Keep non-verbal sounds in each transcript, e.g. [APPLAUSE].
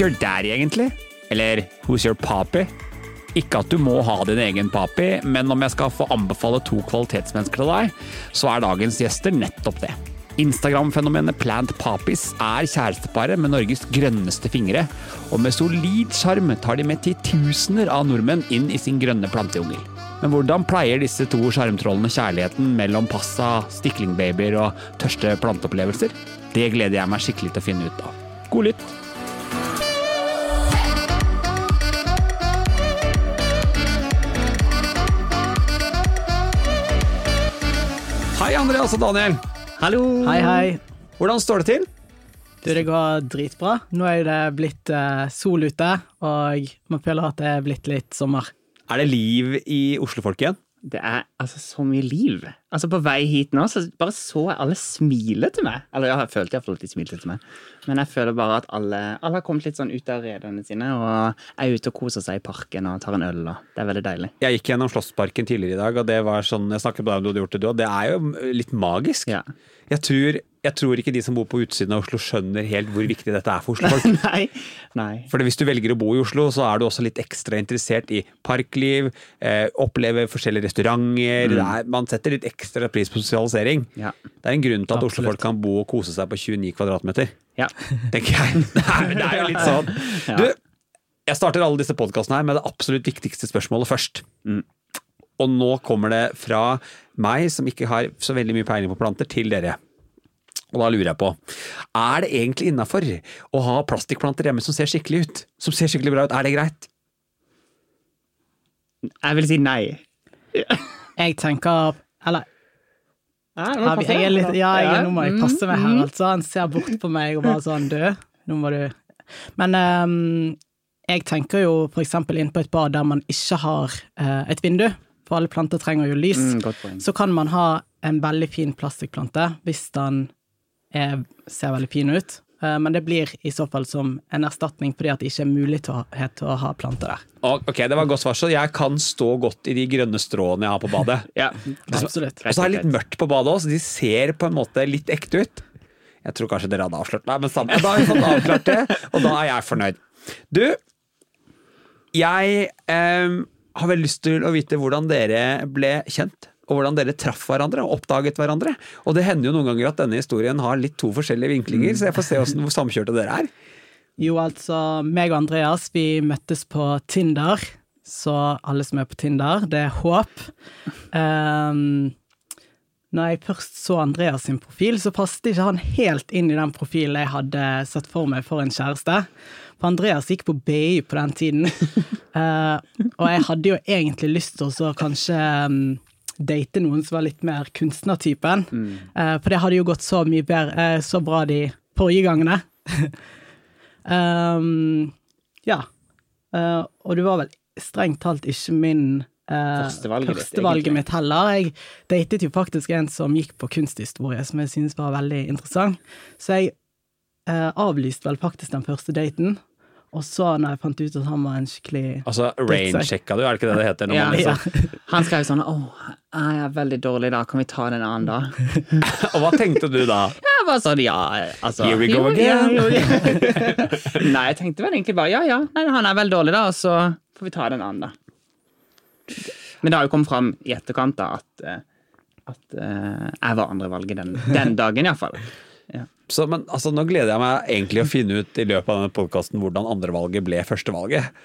Who's your daddy, egentlig? Eller who's your papi? Ikke at du må ha din egen papi, men om jeg skal få anbefale to kvalitetsmennesker til deg, så er dagens gjester nettopp det. Instagram-fenomenet Plant Papis er kjæresteparet med Norges grønneste fingre, og med solid sjarm tar de med titusener av nordmenn inn i sin grønne plantejungel. Men hvordan pleier disse to sjarmtrollene kjærligheten mellom passa, stiklingbabyer og tørste planteopplevelser? Det gleder jeg meg skikkelig til å finne ut av. God lytt! Hei, Andreas og Daniel. Hallo! Hei, hei. Hvordan står det til? Du, det går dritbra. Nå er det blitt eh, sol ute, og man føler at det er blitt litt sommer. Er det liv i Oslofolket igjen? Det er altså så mye liv. Altså På vei hit nå så bare så jeg alle smile til meg. Eller jeg følte følt iallfall at de smilte til meg. Men jeg føler bare at alle, alle har kommet litt sånn ut av redene sine og er ute og koser seg i parken og tar en øl. og Det er veldig deilig. Jeg gikk gjennom Slottsparken tidligere i dag, og det var sånn, jeg snakket med deg om du hadde gjort det du, òg. det er jo litt magisk. Ja. Jeg, tror, jeg tror ikke de som bor på utsiden av Oslo skjønner helt hvor viktig dette er for Oslofolk. [LAUGHS] Nei. Nei. For hvis du velger å bo i Oslo, så er du også litt ekstra interessert i parkliv, eh, oppleve forskjellige restauranter. Mm. er, man setter litt ekstra pris på sosialisering. Ja. Det er en grunn til at. Oslofolk kan bo og kose seg på 29 kvadratmeter. Ja. tenker jeg. [LAUGHS] Det er, det er jo litt sånn. [LAUGHS] Du, jeg starter alle disse podkastene her med det absolutt viktigste spørsmålet først. Mm. Og nå kommer det fra meg, som ikke har så veldig mye peiling på planter, til dere. Og da lurer jeg på, er det egentlig innafor å ha plastikkplanter hjemme som ser skikkelig ut? Som ser skikkelig bra ut, er det greit? Jeg vil si nei. Jeg tenker Eller Ja, jeg, jeg er litt, ja, jeg, nå må jeg passe meg her, altså. Han ser bort på meg og bare sånn Du, nå må du Men um, jeg tenker jo for eksempel inn på et bad der man ikke har uh, et vindu, for alle planter trenger jo lys. Mm, så kan man ha en veldig fin plastikkplante hvis den er, ser veldig fin ut. Eh, Men det blir i så fall som en erstatning fordi at det ikke er mulighet til å ha planter der. Ok, det var godt svar, så jeg kan stå godt i de grønne stråene jeg har på badet. [LAUGHS] Ja. Absolutt. Og så er det litt mørkt på badet også, så de ser på en måte litt ekte ut. Jeg tror kanskje dere hadde avslørt meg, men samme. Da har vi fått avklart det, og da er jeg fornøyd. Du, jeg em, har vel lyst til å vite hvordan dere ble kjent. Og hvordan dere traff hverandre og oppdaget hverandre. Og det hender jo noen ganger at denne historien har litt to forskjellige vinklinger, så jeg får se hvordan, hvor samkjørte dere er. Jo, altså, meg og Andreas, vi møttes på Tinder. Så alle som er på Tinder, det er håp. Um, når jeg først så Andreas sin profil, så passet ikke han helt inn i den profilen jeg hadde sett for meg for en kjæreste. For Andreas gikk på BI på den tiden, uh, [LAUGHS] og jeg hadde jo egentlig lyst til å kanskje um, date noen som var litt mer kunstnertypen. Eh, for det hadde jo gått så mye bedre, uh, så bra de forrige gangene. [LAUGHS] Um, ja. Uh, og du var vel strengt talt ikke min uh, Førstevalget ditt, førstevalget mitt heller. Jeg datet jo faktisk en som gikk på kunsthistorie, som jeg synes var veldig interessant. Så jeg uh, avlyste vel faktisk den første daten. Og så, når jeg fant ut at han var en skikkelig Altså, rain-sjekka du, er det ikke det det heter? Når Ja, man ja. liksom, [LAUGHS] Han skrev sånn 'Å, jeg er veldig dårlig da, kan vi ta den annen da?' [LAUGHS] Og hva tenkte du da? [LAUGHS] Jeg var sånn, ja, altså Here we go again. Nei, jeg tenkte vel egentlig bare ja, ja, nei, han er veldig dårlig, da, og så får vi ta den annen, da. Men det har jo kommet fram i etterkant da at, eh, at eh, jeg var andrevalget den, den dagen, iallfall. [LAUGHS] Ja. Så, men altså, nå gleder jeg meg egentlig å finne ut i løpet av denne podkasten hvordan andrevalget ble førstevalget.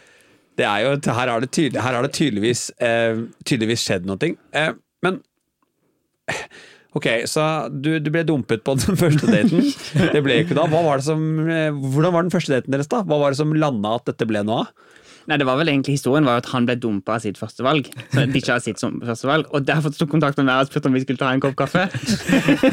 Det er jo, her har det, tydelig, her har det tydeligvis, eh, tydeligvis skjedd noe. Eh, men Ok, så du, du ble dumpet på den [LAUGHS] første daten. Det ble ikke da. Var som, eh, hvordan var den første daten deres, da? Hva var det som landa at dette ble noe av? Nei, det var vel egentlig Historien var jo at han ble dumpa av sitt første valg. Så de ikke av sitt som første valg Og derfor tok kontakt med meg og spurte om vi skulle ta en kopp kaffe.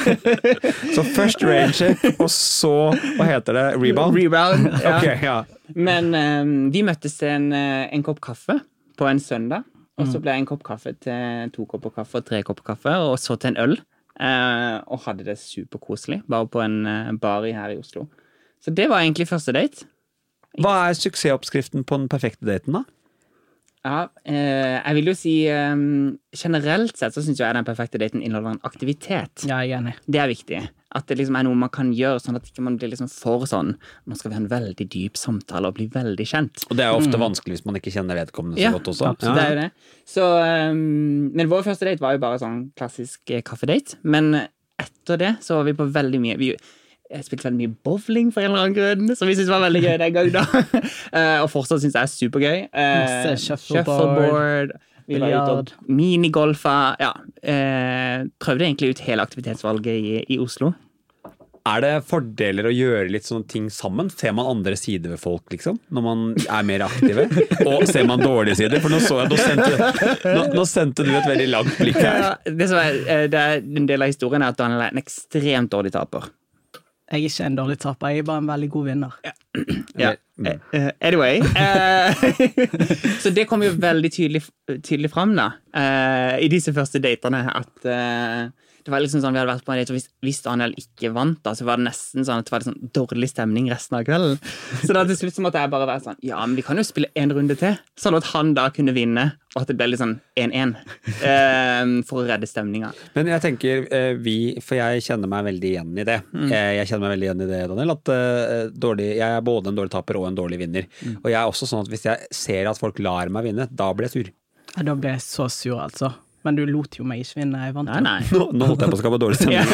[LAUGHS] Så først raincheck, og så Hva heter det? Rebound? Rebound. Ja. Ok, ja. Men um, vi møttes til en, eh, en kopp kaffe på en søndag. Og så ble en kopp kaffe til to kopper kaffe og tre kopper kaffe, og så til en øl. Eh, og hadde det superkoselig, bare på en eh, bar her i Oslo. Så det var egentlig første date. Hva er suksessoppskriften på den perfekte daten, da? Ja, eh, jeg vil jo si eh, Generelt sett så syns jeg den perfekte daten inneholder en aktivitet. Ja, jeg er enig. Det er viktig. At det liksom er noe man kan gjøre, sånn at ikke man blir liksom for sånn Nå skal vi ha en veldig dyp samtale og bli veldig kjent. Og det er ofte ofte vanskelig hvis man ikke kjenner vedkommende så Ja, godt også. Ja, det er jo det. Så, um, men vår første date var jo bare sånn klassisk eh, kaffedate. Men etter det så var vi på veldig mye Vi jeg spilte veldig mye bowling for en eller annen grunn, som vi syntes var veldig gøy den gangen. da. [LAUGHS] Eh, og fortsatt syns jeg er supergøy. Eh, Masse shuffleboard, Vi og minigolfa. Ja. Eh, prøvde egentlig ut hele aktivitetsvalget i, i Oslo. Er det fordeler å gjøre litt sånne ting sammen? Ser man andre sider ved folk, liksom? Når man er mer aktive? [LAUGHS] Og ser man dårlige sider? For nå så jeg, nå sendte, nå, nå sendte du et veldig langt blikk her. Ja, det som er, eh, det er, en del av historien er at Daniel er en ekstremt dårlig taper. Jeg er ikke en dårlig taper, jeg er bare en veldig god vinner. Ja. [CLEARS THROAT] Mm. Eh, anyway. eh, [LAUGHS] så det kom jo veldig tydelig, tydelig fram da, eh, i disse første datene, at eh, det var liksom sånn vi hadde vært på en date, og hvis, hvis Daniel ikke vant, da, så var det nesten sånn at det var sånn dårlig stemning resten av kvelden. Så da til slutt så måtte jeg bare være sånn Ja, men vi kan jo spille en runde til, sånn at han da kunne vinne, og at det ble litt sånn 1-1, eh, for å redde stemninga. Men jeg tenker eh, vi, for jeg kjenner meg veldig igjen i det. Eh, Jeg kjenner meg veldig igjen i det, Daniel. At eh, dårlig, jeg er både en dårlig taper og en dårlig vinner. Og jeg er også sånn at hvis jeg ser at folk lar meg vinne, da blir jeg sur. Ja, Da blir jeg så sur, altså. Men du lot jo meg ikke vinne, jeg vant Nei, jo. nei. Nå, nå holdt jeg på å skape dårlig stemning.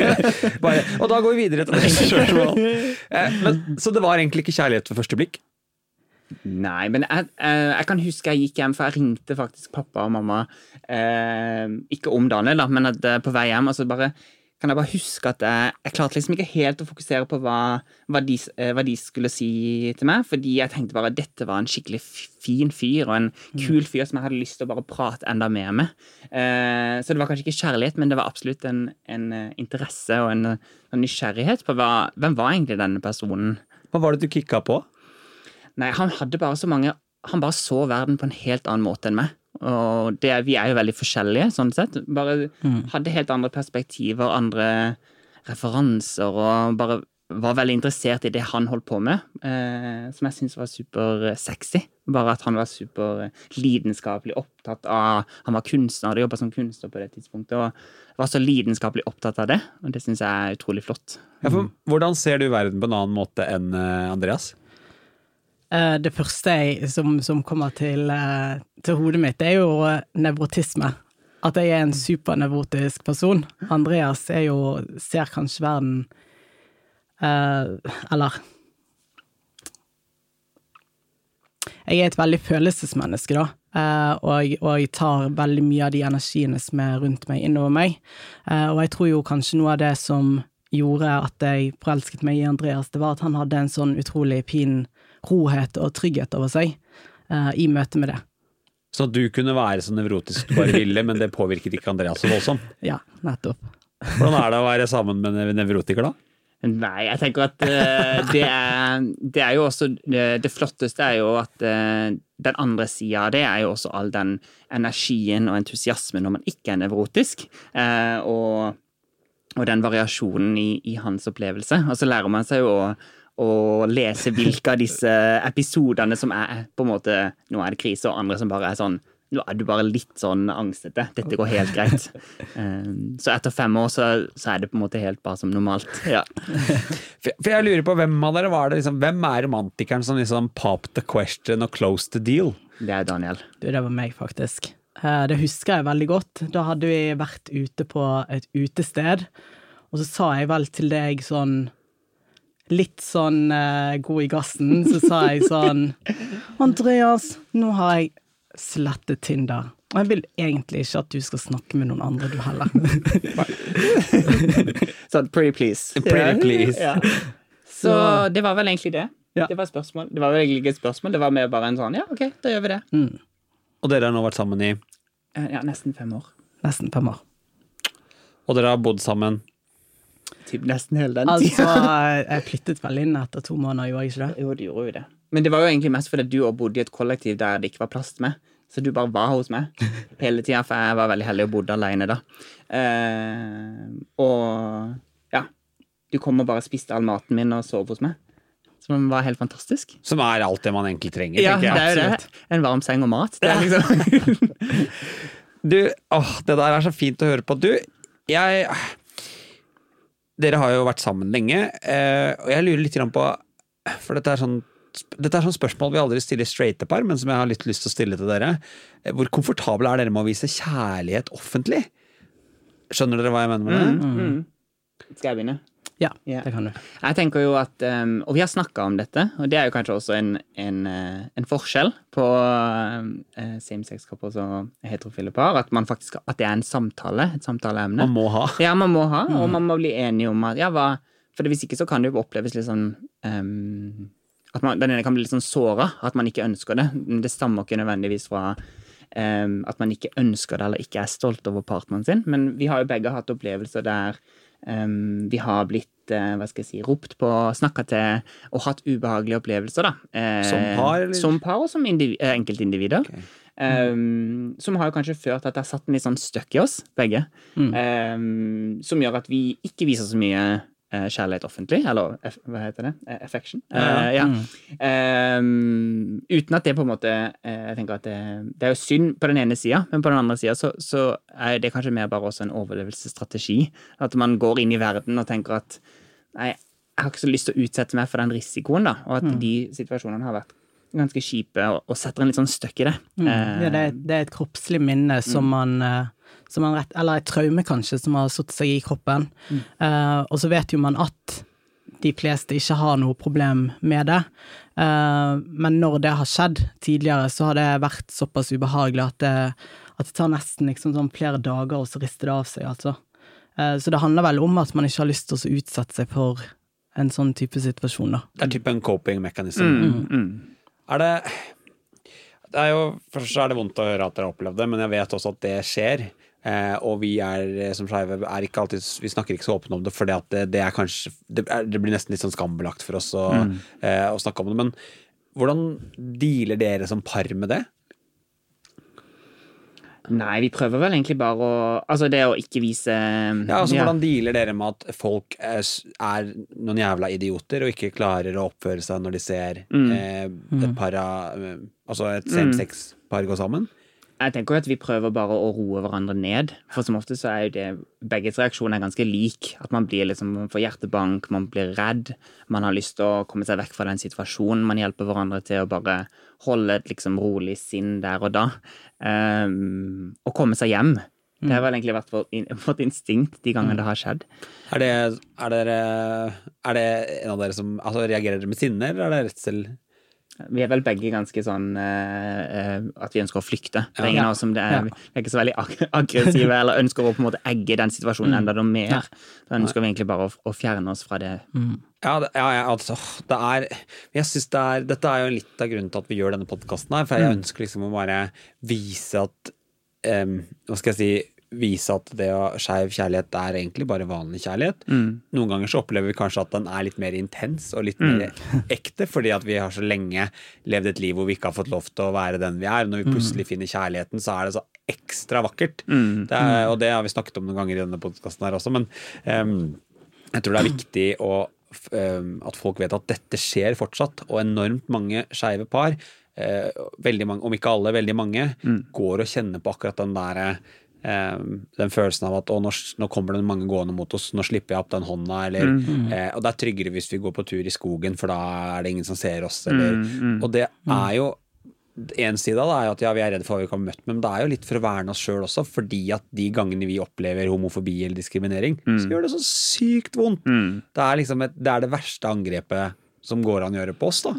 [LAUGHS] Bare, og da går vi videre til neste [LAUGHS] spørsmål. Eh, men, så det var egentlig ikke kjærlighet ved første blikk? Nei, men jeg, jeg, jeg kan huske jeg gikk hjem, for jeg ringte faktisk pappa og mamma. Eh, ikke om Daniel, da, men at, eh, på vei hjem. Altså bare, kan jeg bare huske at jeg, jeg klarte liksom ikke helt å fokusere på hva, hva, de, eh, hva de skulle si til meg, fordi jeg tenkte bare at dette var en skikkelig fin fyr, og en kul fyr som jeg hadde lyst til å bare prate enda mer med. Eh, så det var kanskje ikke kjærlighet, men det var absolutt en, en eh, interesse og en, en nysgjerrighet på hva, hvem var egentlig denne personen. Hva var det du kicka på? Nei, han hadde bare så mange Han bare så verden på en helt annen måte enn meg. Og det, vi er jo veldig forskjellige, sånn sett. Bare hadde helt andre perspektiver, andre referanser, og bare var veldig interessert i det han holdt på med, eh, som jeg syntes var supersexy. Bare at han var super lidenskapelig opptatt av Han var kunstner, hadde jobba som kunstner på det tidspunktet, og var så lidenskapelig opptatt av det, og det syns jeg er utrolig flott. Ja, for, hvordan ser du verden på en annen måte enn eh, Andreas? Eh, Det første jeg, som, som kommer til, eh, til hodet mitt, det er jo eh, nevrotisme. At jeg er en supernevrotisk person. Andreas er jo, ser kanskje verden Eller Jeg er et veldig følelsesmenneske, da. Uh, og, og jeg tar veldig mye av de energiene som er rundt meg, innover meg. Uh, og jeg tror jo kanskje noe av det som gjorde at jeg forelsket meg i Andreas, det var at han hadde en sånn utrolig fin rohet og trygghet over seg uh, i møte med det. Så du kunne være så nevrotisk du bare ville, men det påvirket ikke Andreas så voldsomt. Ja, nettopp. Hvordan er det å være sammen med en nevrotiker, da? Nei, jeg tenker at uh, det, er, det er jo også det, det flotteste er jo at uh, den andre sida av det er jo også all den energien og entusiasmen når man ikke er nevrotisk. Uh, og, og den variasjonen i, i hans opplevelse. Og så lærer man seg jo å, å lese hvilke av disse episodene som er på en måte Nå er det krise, og andre som bare er sånn nå er du bare litt sånn angstete. Dette går helt greit. Um, [LAUGHS] så etter fem år så, så er det på en måte helt bare som normalt. Ja. For jeg lurer på hvem av dere var det liksom, Hvem er romantikeren som liksom pop the question og close the deal? Det er Daniel. Du, det var meg, faktisk. Eh, Det husker jeg veldig godt. Da hadde vi vært ute på et utested, og så sa jeg vel til deg sånn Litt sånn uh, god i gassen, så sa jeg sånn [LAUGHS] Andreas, nå har jeg slettet Tinder. Og jeg vil egentlig ikke at du skal snakke med noen andre, du heller. [LAUGHS] Sånn pretty please. Pretty please. Yeah. Så det var vel egentlig det. Ja. Det var spørsmål. Det var vel egentlig ikke et spørsmål, det var mer bare en sånn ja, ok, da gjør vi det. Mm, Og dere har nå vært sammen i Eh, Ja, nesten fem år. nesten fem år. Og dere har bodd sammen Typ nesten hele den Altså, tida. [LAUGHS] jeg flyttet vel inn etter to måneder, gjorde jeg ikke det? Jo, det gjorde jo det. Men det var jo egentlig mest fordi du òg bodde i et kollektiv der det ikke var plass til meg. Så du bare var hos meg hele tida, for jeg var veldig heldig og bodde alene da. Eh, og ja, du kom og bare spiste all maten min og sov hos meg. som var helt fantastisk. Som er alt det man egentlig trenger, Ja, jeg, det er jo det. En varm seng og mat. Det er liksom [LAUGHS] Du, åh, det der er så fint å høre på. Du, jeg Dere har jo vært sammen lenge, eh, og jeg lurer litt på For dette er sånn dette er sånn spørsmål vi aldri stiller straighte par, men som jeg har litt lyst til å stille til dere. Eh, Hvor komfortable er dere med å vise kjærlighet offentlig? Skjønner dere hva jeg mener med det? mm. Skal jeg begynne? Ja, yeah. det kan du. Jeg tenker jo at, um, Og vi har snakka om dette, og det er jo kanskje også en, en, eh, en forskjell på uh, same-sex-couple og heterofile par. At, man faktisk, at det er en samtale, et samtaleemne. Man må ha. Ja, man må ha, og man må bli enige om at ja, hva For hvis ikke så kan det jo oppleves litt sånn um, At man, den ene kan bli litt sånn såra, at man ikke ønsker det. Det stammer ikke nødvendigvis fra um, at man ikke ønsker det eller ikke er stolt over partneren sin. Men vi har jo begge hatt opplevelser der um, vi har blitt eh, hva skal jeg si, ropt på, snakka til og hatt ubehagelige opplevelser. da. Eh, Som par, eller? Som par og som enkeltindivider. Okay. Um, som har jo kanskje ført til at det har satt en litt sånn støkk i oss, begge. Um, som gjør at vi ikke viser så mye eh, kjærlighet offentlig. Eller hva heter det? Eh, affection. Eh, ja. Um, uten at det på en måte eh, Jeg tenker at det, det er jo synd på den ene sida, men på den andre sida så, så er det kanskje mer bare også en overlevelsesstrategi. At man går inn i verden og tenker at nei, jeg har ikke så lyst til å utsette meg for den risikoen, da. Og at de situasjonene har vært ganske kjipe, og, og setter en litt sånn støkk i det. Mm. Uh, Ja, det, er, det er et kroppslig minne som eh, som man rett, Eller et traume, kanskje, som har satt seg i kroppen. Eh, og så vet jo man at de fleste ikke har noe problem med det. Uh, men når det har skjedd tidligere, så har det vært såpass ubehagelig at det, at det tar nesten liksom sånn flere dager, og så rister det av seg, altså. Uh, så det handler vel om at man ikke har lyst til å utsette seg for en sånn type situasjon, da. Det er type en coping-mekanisme. mm, mm. Er det Det er jo Først er det vondt å høre at dere har opplevd det, men jeg vet også at det skjer. Eh, og vi er eh, som skeive er ikke alltid Vi snakker ikke så åpent om det, for det, det er kanskje det, er, det blir nesten litt sånn skambelagt for oss å, eh, å snakke om det. Men hvordan dealer dere som par med det? Nei, vi prøver vel egentlig bare å Altså det å ikke vise Ja, altså Hvordan dealer dere med at folk er, er noen jævla idioter og ikke klarer å oppføre seg når de ser eh, et par av eh, Altså et same-sex-par gå sammen? Jeg tenker jo at vi prøver bare å roe hverandre ned. For som ofte så er jo det Begges reaksjon er ganske lik. At man blir liksom, man får hjertebank, man blir redd. Man har lyst til å komme seg vekk fra den situasjonen. Man hjelper hverandre til å bare holde et liksom rolig sinn der og da. Um, og komme seg hjem. Det har vel egentlig vært [LAUGHS] vårt, instinkt de gangene det har skjedd. Er det, er, dere, er det en av dere som altså, Reagerer med sinne, eller er det redsel? Vi er vel begge ganske sånn eh, eh, at vi ønsker å flykte. Det er ingen av oss som det er, Ja. vi er ikke så veldig ag aggressive [LAUGHS] eller ønsker å på en måte egge den situasjonen enda noe mer. Da ønsker vi egentlig bare å, å fjerne oss fra det. Ja, det, ja, ja altså, det er Jeg synes det er Dette er jo litt av grunnen til at vi gjør denne podkasten her, for jeg ønsker liksom å bare vise at um, Hva skal jeg si Vise at det å skeiv kjærlighet er egentlig bare vanlig kjærlighet. Noen ganger så opplever vi kanskje at den er litt mer intens og litt mer [LAUGHS] ekte, fordi at vi har så lenge levd et liv hvor vi ikke har fått lov til å være den vi er. Når vi plutselig finner kjærligheten, så er det så ekstra vakkert. Det er, og det har vi snakket om noen ganger i denne podkasten her også, men um, jeg tror det er viktig å, um, at folk vet at dette skjer fortsatt, og enormt mange skeive par, eh, veldig mange, om ikke alle, veldig mange, går og kjenner på akkurat den der eh, den følelsen av at å, nå, nå kommer det mange gående mot oss, nå slipper jeg opp den hånda, eller eh, Og det er tryggere hvis vi går på tur i skogen, for da er det ingen som ser oss, eller Og det er jo en side av det er jo at ja, vi er redde for hva vi kan bli møtt med, men det er jo litt for å verne oss sjøl også, fordi at de gangene vi opplever homofobi eller diskriminering, så gjør det så sykt vondt. Det, er liksom et, det er det verste angrepet som går an å gjøre på oss, da.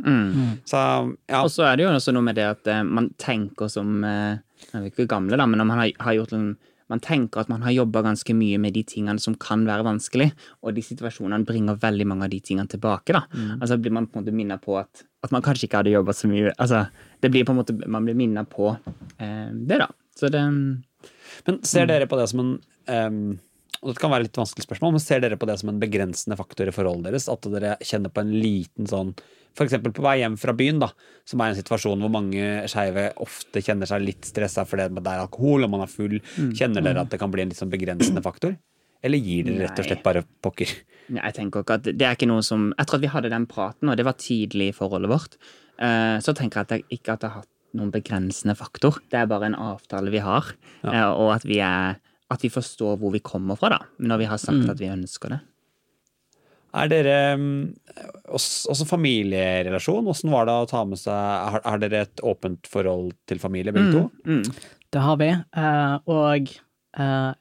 Så ja. Og så er det jo også noe med det at eh, man tenker som eh, Jeg er ikke gamle, da, men om man har, har gjort en man tenker at man har jobba ganske mye med de tingene som kan være vanskelig, og de situasjonene bringer veldig mange av de tingene tilbake. da. Altså blir man på en måte minnet på at, at man kanskje ikke hadde jobba så mye. altså det blir på en måte, Man blir minnet på eh, det, da. Så det Men ser dere på det som en ehm, og Det kan være litt vanskelig spørsmål, men ser dere på det som en begrensende faktor i forholdet deres? At dere kjenner på en liten sånn F.eks. på vei hjem fra byen, da, som er en situasjon hvor mange skeive ofte kjenner seg litt stressa fordi det er alkohol og man er full. Kjenner dere at det kan bli en litt sånn begrensende faktor? Eller gir dere rett og slett bare pokker? Nei, Jeg tenker ikke at det er ikke noe som Etter tror at vi hadde den praten, og det var tidlig i forholdet vårt. Eh, Så tenker jeg at jeg ikke at det har hatt noen begrensende faktor. Det er bare en avtale vi har, ja. og at vi er at vi forstår hvor vi kommer fra, da, når vi har sagt at vi ønsker det. Er dere mm, også, også familierelasjon? Åssen var det å ta med seg Har, har dere et åpent forhold til familie, begge to? Mm. Det har vi, eh, og eh,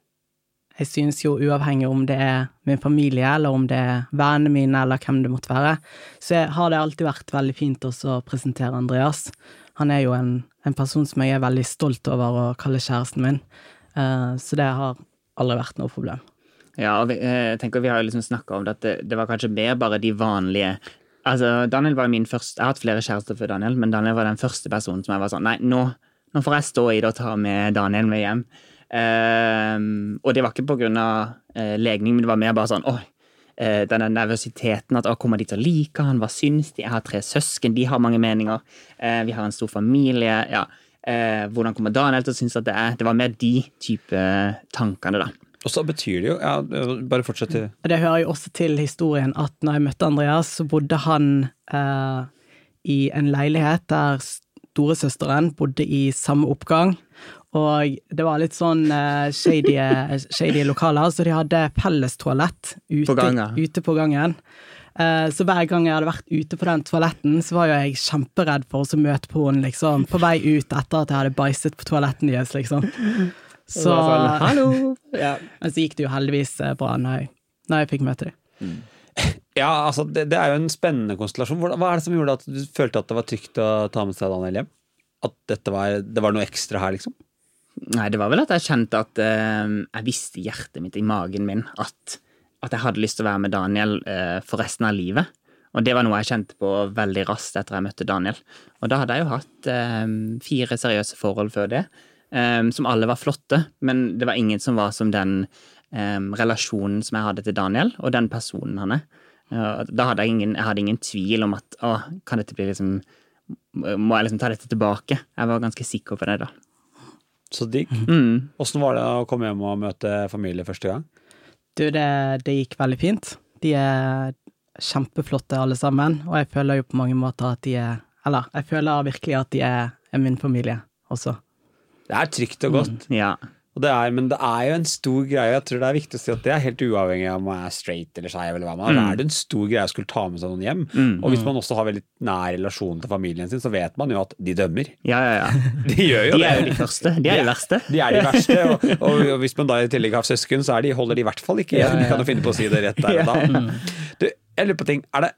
jeg synes jo uavhengig om det er min familie, eller om det er vennene mine, eller hvem det måtte være, så har det alltid vært veldig fint også å presentere Andreas. Han er jo en, en person som jeg er veldig stolt over å kalle kjæresten min, så det har aldri vært noe problem. Ja, og vi, eh, jeg tenker vi har jo liksom snakka om det at det, det var kanskje mer bare de vanlige Altså, Daniel var min første Jeg har hatt flere kjærester før Daniel, men Daniel var den første personen som jeg var sånn Nei, nå, nå får jeg stå i det og ta med Daniel med hjem. Um, og det var ikke på grunn av eh, legning, men det var mer bare sånn Oi, uh, denne nervøsiteten at å, kommer de til å like han, hva syns de? Jeg har tre søsken, de har mange meninger. Uh, vi har en stor familie. ja. Eh, hvordan kommer Daniel til å synes at det er? Det var mer de type tankene, da. Og så betyr det jo ja, Bare fortsett. det hører jo også til historien at når jeg møtte Andreas, så bodde han eh, i en leilighet der storesøsteren bodde i samme oppgang. Og det var litt sånn eh, shady, shady lokaler, så de hadde pellestoalett ute, På gangen. ute på gangen. Eh, Så hver gang jeg hadde vært ute på den toaletten, så var jo jeg kjemperedd for å møte på henne, liksom, på vei ut etter at jeg hadde bæsjet på toaletten deres, liksom. [LAUGHS] Så, sånn, Hallo! [LAUGHS] Ja. men så gikk det jo heldigvis eh, bra når jeg, når jeg fikk møte dem. [LAUGHS] Ja, altså, det, det er jo en spennende konstellasjon. Hva er det som gjorde at du følte at det var trygt å ta med seg Daniel hjem? At dette var, det var noe ekstra her, liksom? Nei, det var vel at jeg kjente at uh, jeg visste i hjertet mitt, i magen min, at, at jeg hadde lyst til å være med Daniel eh, for resten av livet. Og det var noe jeg kjente på veldig raskt etter jeg møtte Daniel. Og da hadde jeg jo hatt eh, fire seriøse forhold før det, eh, som alle var flotte, men det var ingen som var som den eh, relasjonen som jeg hadde til Daniel, og den personen han er. Da hadde jeg ingen, jeg hadde ingen tvil om at å, kan dette bli liksom Må jeg liksom ta dette tilbake? Jeg var ganske sikker på det, da. Så digg. Mm. Var det å komme hjem og møte familie første gang? Du, det, det gikk veldig fint. De er kjempeflotte alle sammen, og jeg føler jo på mange måter at de er Eller, jeg føler virkelig at de er, er min familie også. Det er trygt og godt. Ja. Det er, men det er jo en stor greie. Jeg tror det er viktig å si at det er helt uavhengig av om man er straight eller skeiv. er. Da er det en stor greie å skulle ta med seg noen hjem. Og hvis man også har veldig nær relasjon til familien sin, så vet man jo at de dømmer. Ja, ja, ja. [LAUGHS] De gjør jo De er jo det. de første. De er de verste. De er de verste, og, og, og hvis man da i tillegg har søsken, så er de, holder de i hvert fall ikke igjen. De kan jo finne på å si det rett der og da. Du, jeg lurer på ting. Er det,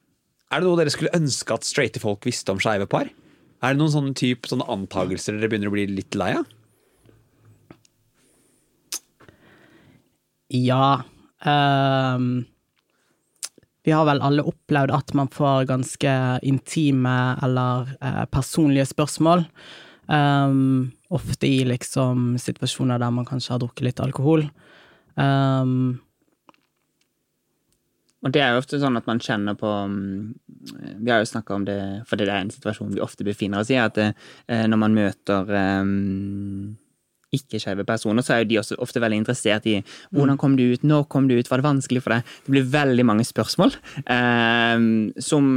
er det noe dere skulle ønske at straighte folk visste om skeive par? Er det noen sånne, type, sånne antagelser dere begynner å bli litt lei av? Ja Um, Vi har vel alle opplevd at man får ganske intime eller uh, personlige spørsmål. Um, ofte i liksom situasjoner der man kanskje har drukket litt alkohol. Um, Og det er jo ofte sånn at man kjenner på mm, Vi har jo snakka om det, for det er en situasjon vi ofte befinner oss i, at det, når man møter eh, ikke-skeive personer, så er jo de også ofte veldig interessert i hvordan kom du ut, når kom du ut, var det vanskelig for deg? Det blir veldig mange spørsmål, eh, som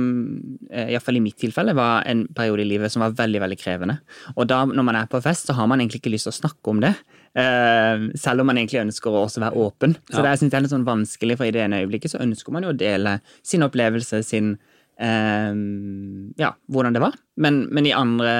iallfall i mitt tilfelle var en periode i livet som var veldig, veldig krevende. Og da, når man er på fest, så har man egentlig ikke lyst til å snakke om det. Eh, selv om man egentlig ønsker å også være åpen. Så det jeg synes jeg er litt sånn vanskelig, for i det ene øyeblikket så ønsker man jo å dele sin opplevelse, sin eh, ja, hvordan det var. Men, men i andre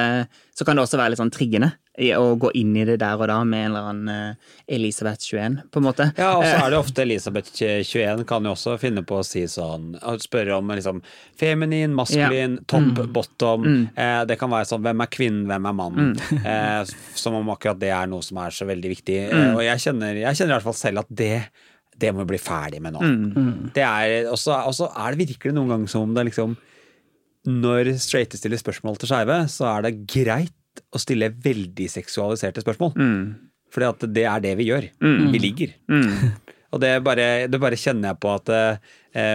så kan det også være litt sånn triggende å gå inn i det der og da med en eller annen eh, Elisabeth 21, på en måte. Ja, og så er det [LAUGHS] ofte Elisabeth 21 kan jo også finne på å si sånn Spørre om liksom feminin, maskulin, topp, bottom. Eh, det kan være sånn hvem er kvinnen, hvem er mannen? [LAUGHS] Eh, som om akkurat det er noe som er så veldig viktig. Eh, og jeg kjenner, jeg kjenner i hvert fall selv at det det må vi bli ferdig med nå. Det er, og så er det virkelig noen ganger som om det liksom Når straighte stiller spørsmål til skeive, så er det greit å stille veldig seksualiserte spørsmål. Fordi at det er det vi gjør. Vi ligger. Og det bare, det bare kjenner jeg på at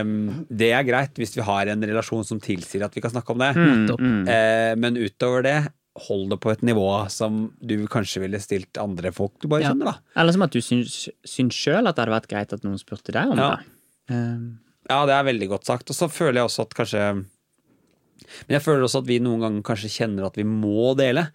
um, det er greit hvis vi har en relasjon som tilsier at vi kan snakke om det. Mm. Uh, men utover det hold det på et nivå som du kanskje ville stilt andre folk du bare Ja. kjenner, da. Eller som at du syns, syns sjøl at det hadde vært greit at noen spurte deg om Ja. det. Um, Ja, det er veldig godt sagt. Og så føler jeg også at kanskje Men jeg føler også at vi noen ganger kanskje kjenner at vi må dele.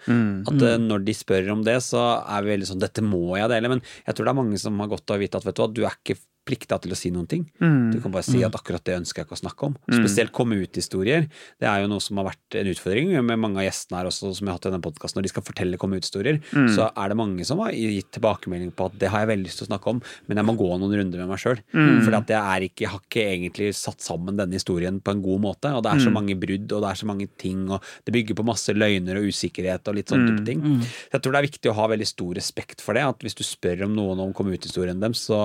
At eh, når de spør om det, så er vi veldig sånn Dette må jeg dele. Men jeg tror det er mange som har godt av å vite at vet du hva, du er ikke plikta til å si noen ting. Du kan bare si at akkurat det ønsker jeg ikke å snakke om. Spesielt komme ut-historier. Det er jo noe som har vært en utfordring med mange av gjestene her også, som jeg har hatt i denne podkasten. Når de skal fortelle komme ut-historier, så er det mange som har gitt tilbakemelding på at det har jeg veldig lyst til å snakke om, men jeg må gå noen runder med meg sjøl. Mm. For jeg ikke, jeg har ikke egentlig satt sammen denne historien på en god måte. Og det er så mange brudd, og det er så mange ting, og det bygger på masse løgner og usikkerhet og litt sånn type ting. Så jeg tror det er viktig å ha veldig stor respekt for det. At hvis du spør om noen om komme ut-historien deres, så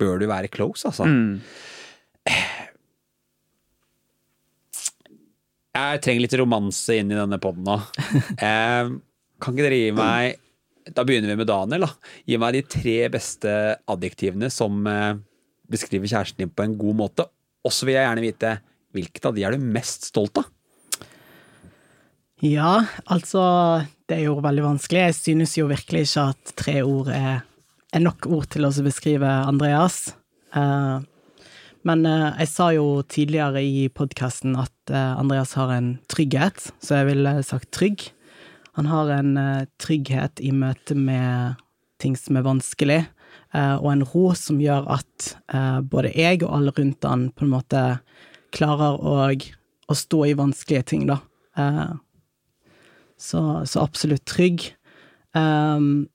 bør du være close, altså. Jeg trenger litt romanse inn i denne poden nå. [LAUGHS] Eh, kan ikke dere gi meg Da begynner vi med Daniel. da. Gi meg de tre beste adjektivene som eh, beskriver kjæresten din på en god måte. Og så vil jeg gjerne vite hvilket av de er du mest stolt av? Ja, altså Det er jo veldig vanskelig. Jeg synes jo virkelig ikke at tre ord er, er nok ord til å beskrive Andreas. Eh, men eh, jeg sa jo tidligere i podkasten at eh, Andreas har en trygghet, så jeg ville sagt trygg. Han har en trygghet i møte med ting som er vanskelig, og en ro som gjør at både jeg og alle rundt han på en måte klarer å, å stå i vanskelige ting, da. Så, så absolutt trygg. Um,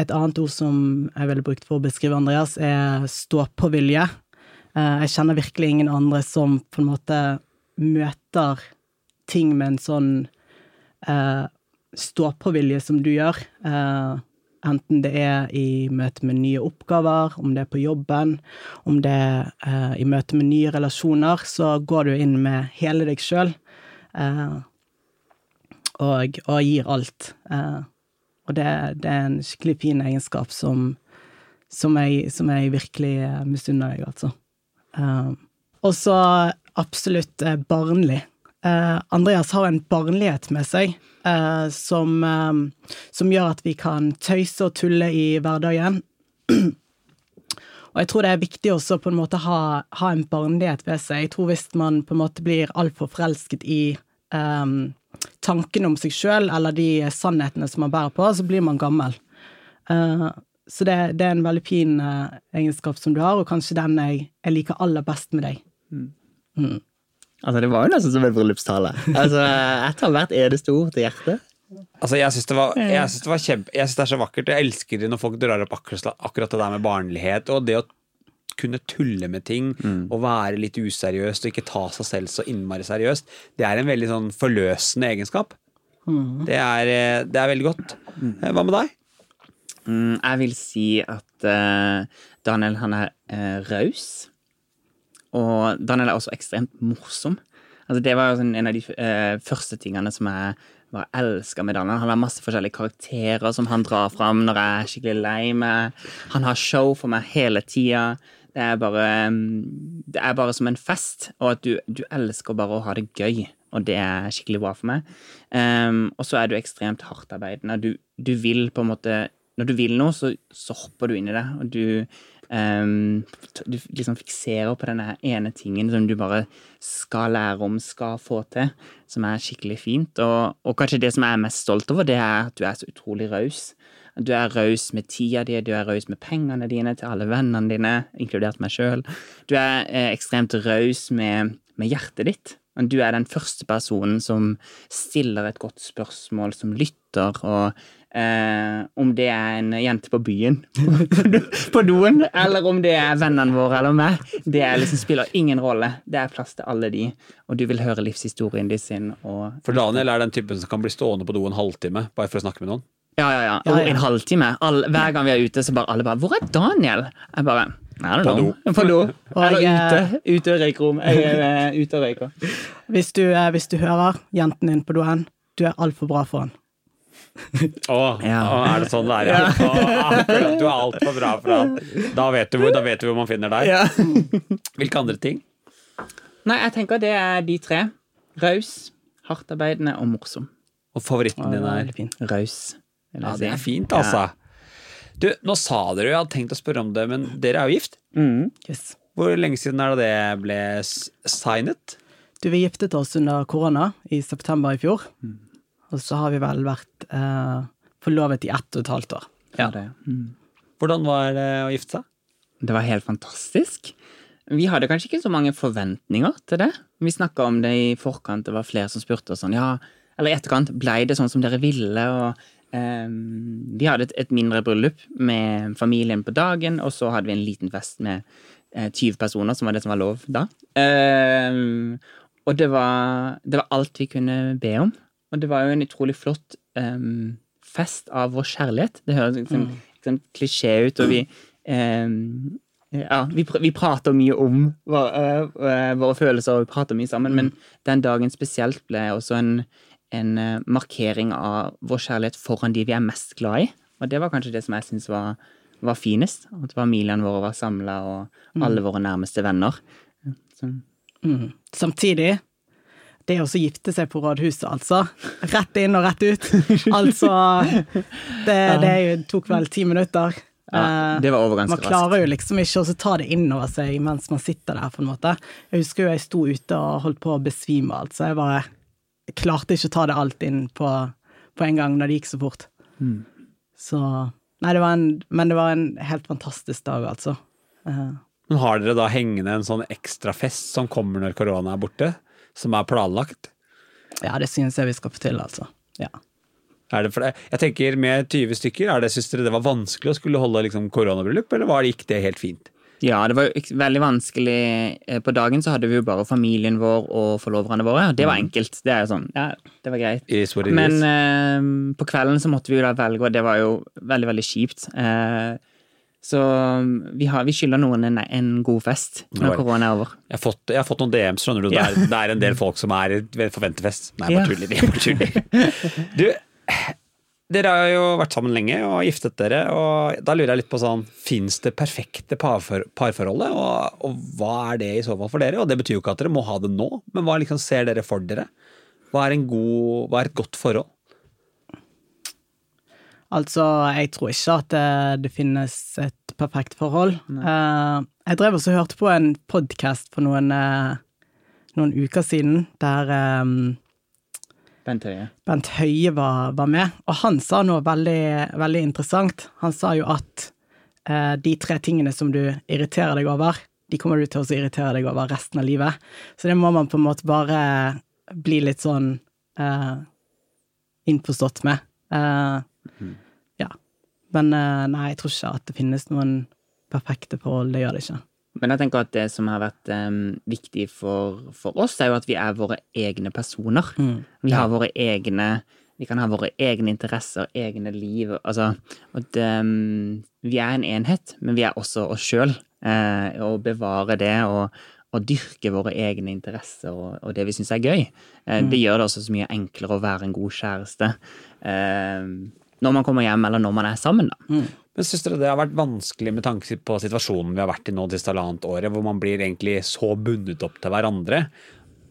et annet ord som jeg ville brukt for å beskrive Andreas, er stå-på-vilje. Uh, jeg kjenner virkelig ingen andre som på en måte møter ting med en sånn eh, stå-på-vilje som du gjør. Eh, enten det er i møte med nye oppgaver, om det er på jobben, om det er eh, i møte med nye relasjoner, så går du inn med hele deg sjøl. Uh, og, og gir alt. Eh, og det, det er en skikkelig fin egenskap som, som, jeg, som jeg virkelig eh, misunner deg, altså. Eh, og så absolutt eh, barnlig. Uh, Andreas har en barnlighet med seg uh, som, uh, som gjør at vi kan tøyse og tulle i hverdagen. Og jeg tror det er viktig også på en måte ha, ha en barnlighet ved seg. Jeg tror hvis man på en måte blir altfor forelsket i um, tankene om seg sjøl eller de sannhetene som man bærer på, så blir man gammel. Uh, så det, det, er en veldig fin uh, egenskap som du har, og kanskje den jeg, jeg liker aller best med deg. Mm. altså, det var jo nesten som en bryllupstale. Altså, jeg tar hvert eneste ord til hjertet. Altså, jeg syns det, det var kjempe Jeg synes det er så vakkert. Jeg elsker det når folk drar opp akkurat, akkurat det der med barnlighet, og det å kunne tulle med ting og være litt useriøst og ikke ta seg selv så innmari seriøst, det er en veldig sånn forløsende egenskap. Det, er, eh, det er veldig godt. Eh, Hva med deg? Mm, jeg vil si at uh, Daniel, han er uh, raus. Og Daniel er også ekstremt morsom. Altså, det var jo sånn en av de uh, første tingene som jeg var elska med Daniel. Han har masse forskjellige karakterer som han drar fram når jeg er skikkelig lei meg. Han har show for meg hele tida. Det er bare mm, Det er bare som en fest, og at du, du elsker bare å ha det gøy. Og det er skikkelig bra for meg. Um, og så er du ekstremt hardtarbeidende. Du, du vil på en måte Når du vil noe, så, så hopper du inn i det, og du Um, du liksom fikserer på denne ene tingen som du bare skal lære om, skal få til, som er skikkelig fint. Og, og kanskje det som jeg er mest stolt over, det er at du er så utrolig raus. Du er raus med tida di, du er raus med pengene dine til alle vennene dine, inkludert meg sjøl. Du er eh, ekstremt raus med, med hjertet ditt. Men Du er den første personen som stiller et godt spørsmål, som lytter, og eh, om det er en jente på byen [LAUGHS] på doen, eller om det er vennene våre eller meg, det liksom spiller ingen rolle. Det er plass til alle de, og du vil høre livshistorien de sin. For Daniel er den typen som kan bli stående på do en halvtime bare for å snakke med noen. Ja, ja, ja. Ja, Og ja. en halvtime. All, hver gang vi er ute, så bare alle bare 'Hvor er Daniel?' Jeg bare På know. På do. [LAUGHS] Eller jeg- ute. Ute og røykerom. Jeg er eh, ute og røyker. Hvis du, eh, hvis du hører jenten din på doen, du er altfor bra for han. Å, [LAUGHS] Ja. å, er det sånn det er, ja? Å, du er altfor bra for han. [LAUGHS] Da vet, du hvor, da vet du hvor man finner deg. Hvilke andre ting? Nei, jeg tenker det er de tre. Raus, hardtarbeidende og morsom. Og favoritten din er. Raus. Ja, det er fint, altså. Du, nå sa dere jo, jeg hadde tenkt å spørre om det, men dere er jo gift. Mm. Yes. Hvor lenge siden er det det ble signet? Du, vi giftet oss under korona i september i fjor. Mm. Og så har vi vel vært eh, forlovet i ett og et halvt år. Ja. Det. Mm. Hvordan var det å gifte seg? det var helt fantastisk. Vi hadde kanskje ikke så mange forventninger til det. Vi snakka om det i forkant, det var flere som spurte oss sånn, ja, eller i etterkant, blei det sånn som dere ville? Og ehm, vi hadde et, et mindre bryllup med familien på dagen, og så hadde vi en liten fest med eh, 20 personer, som var det som var lov da. Og det var, det var alt vi kunne be om. Og det var jo en utrolig flott fest av vår kjærlighet. Det høres liksom, liksom klisjé ut, og vi ja, vi, pr vi prater mye om vår, øh, øh, våre følelser, og vi prater mye sammen, men den dagen spesielt ble også en, en øh, markering av vår kjærlighet foran de vi er mest glad i. Og det var kanskje det som jeg syns var, var finest. At familiene våre var samla, og alle våre nærmeste venner. Mm. Samtidig, det å gifte seg på rådhuset, altså. Rett inn og rett ut. Altså Det, [LAUGHS] det tok vel ti minutter. ja, Eh, det var over ganske man raskt. klarer jo liksom ikke å ta det inn over seg mens man sitter der, på en måte. Jeg husker jo jeg sto ute og holdt på å besvime, altså. Jeg bare klarte ikke å ta det alt inn på, på en gang når det gikk så fort. Mm. Så Nei, det var en, men det var en helt fantastisk dag, altså. Uh, Men har dere da hengende en sånn ekstrafest som kommer når korona er borte? Som er planlagt? ja, det synes jeg vi skal få til, altså. Ja. Er det for det? Jeg tenker Med 20 stykker, er det, synes dere det var vanskelig å skulle holde liksom koronabryllup, eller var det, gikk det helt fint? Ja, det var jo veldig vanskelig. Eh, På dagen så hadde vi jo bare familien vår og forloverne våre. og Det var enkelt. Det er jo sånn, ja, det var greit. Men eh, på kvelden så måtte vi jo da velge, og det var jo veldig, veldig kjipt. Eh, så vi, har, vi skylder noen en, en god fest når korona er over. Jeg har fått, jeg har fått noen DMs, skjønner du. Det er, det er en del folk som er ved forventerfest. Nei, Ja. bare tuller. [LAUGHS] Du, dere har jo vært sammen lenge og giftet dere, og da lurer jeg litt på sånn Fins det perfekte parfor, parforholdet, og, og hva er det i så fall for dere? Og det betyr jo ikke at dere må ha det nå, men hva liksom ser dere for dere? Hva er, en god, hva er et godt forhold? Altså, jeg tror ikke at det, det finnes et perfekt forhold. Uh, jeg drev også og hørte på en podkast for noen, uh, noen uker siden, der eh, Bent Høie. Bent Høie var, var med, og han sa noe veldig, veldig interessant. Han sa jo at eh, de tre tingene som du irriterer deg over, de kommer du til å irritere deg over resten av livet. Så det må man på en måte bare bli litt sånn eh, innforstått med. Eh, Ja. Men eh, nei, jeg tror ikke at det finnes noen perfekte forhold. Det gjør det ikke. Men jeg tenker at det som har vært um, viktig for, for oss, er jo at vi er våre egne personer. Vi har våre egne Vi kan ha våre egne interesser, egne liv. Altså, at um, vi er en enhet, men vi er også oss sjøl. Eh, å bevare det og, og dyrke våre egne interesser og, og det vi syns er gøy. Eh, Det gjør det også så mye enklere å være en god kjæreste. Eh, når man kommer hjem, eller når man er sammen, da. Men syns dere det har vært vanskelig med tanke på situasjonen vi har vært i nå det siste halvannet året, hvor man blir egentlig så bundet opp til hverandre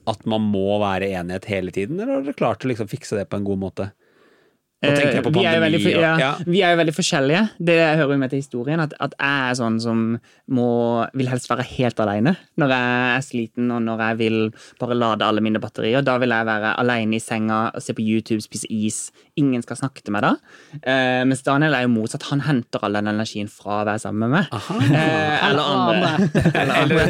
at man må være enighet hele tiden, eller har dere klart å liksom fikse det på en god måte? Nå tenker jeg på Eh, vi, er veldig, ja, ja. vi er jo veldig forskjellige. Det hører jo med til historien. At, at jeg er sånn som må, vil helst være helt alene når jeg er sliten, og når jeg vil bare lade alle mine batterier. Da vil jeg være alene i senga, og se på YouTube, spise is. Ingen skal snakke til meg da. Eh, mens Daniel er jo motsatt. Han henter all den energien fra å være sammen med meg. Eh, [LAUGHS] eller andre. Eller andre.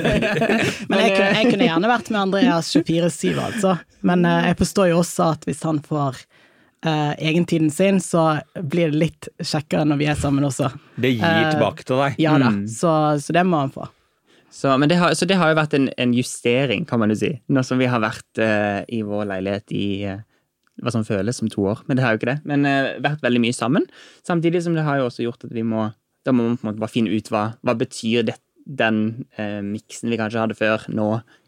Men jeg kunne, jeg kunne gjerne vært med Andreas 24-7, altså. Men eh, jeg forstår jo også at hvis han får eh, egentiden sin, så blir det litt kjekkere når vi er sammen også. Det gir Eh, tilbake til deg. Ja da, så, så det må han få. Så, men det har, så det har jo vært en, en justering, kan man jo si. Nå som vi har vært uh, i vår leilighet i uh, hva som føles som to år. Men det har jo ikke det. Men uh, vært veldig mye sammen. Samtidig som det har jo også gjort at vi må Da må man på en måte bare finne ut hva, hva betyr det, den miksen vi kanskje hadde før, nå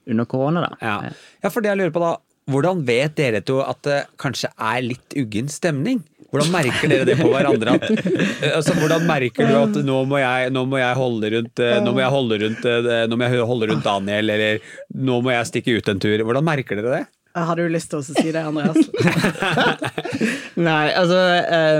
under korona, da. Ja. ja, for det jeg lurer på da, hvordan vet dere to at det kanskje er litt uggen stemning? Hvordan merker dere det på hverandre? At, eh, altså, hvordan merker du at nå må jeg, nå må jeg holde rundt eh, Nå må jeg holde rundt, eh, nå må jeg holde rundt Daniel, eller nå må jeg stikke ut en tur. Hvordan merker dere det? Jeg hadde jo lyst til å si det, Andreas? [LAUGHS] Nei, altså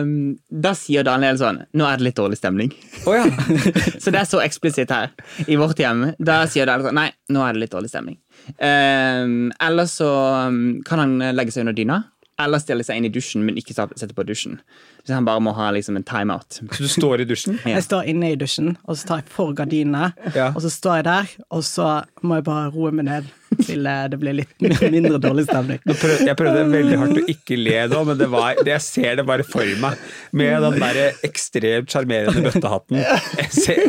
um, Da sier Daniel sånn Nå er det litt dårlig stemning. Oh, ja. [LAUGHS] Så det er så eksplisitt her. I vårt hjem. Da sier Daniel sånn Nei, nå er det litt dårlig stemning. Um, eller så um, kan han legge seg under dyna. Eller stille seg inn i dusjen, men ikke sette på dusjen. Så han bare må ha liksom en timeout. Så du står i dusjen? Ja. Jeg står inne i dusjen, og så tar jeg for gardinene, Ja. og så står jeg der, og så må jeg bare roe meg ned til eh, det blir litt [LAUGHS] mindre dårlig stemning. Nå prøv- Jeg prøvde veldig hardt å ikke le nå, men det var, det, jeg ser det bare for meg. Med den der ekstremt sjarmerende bøttehatten. Ser,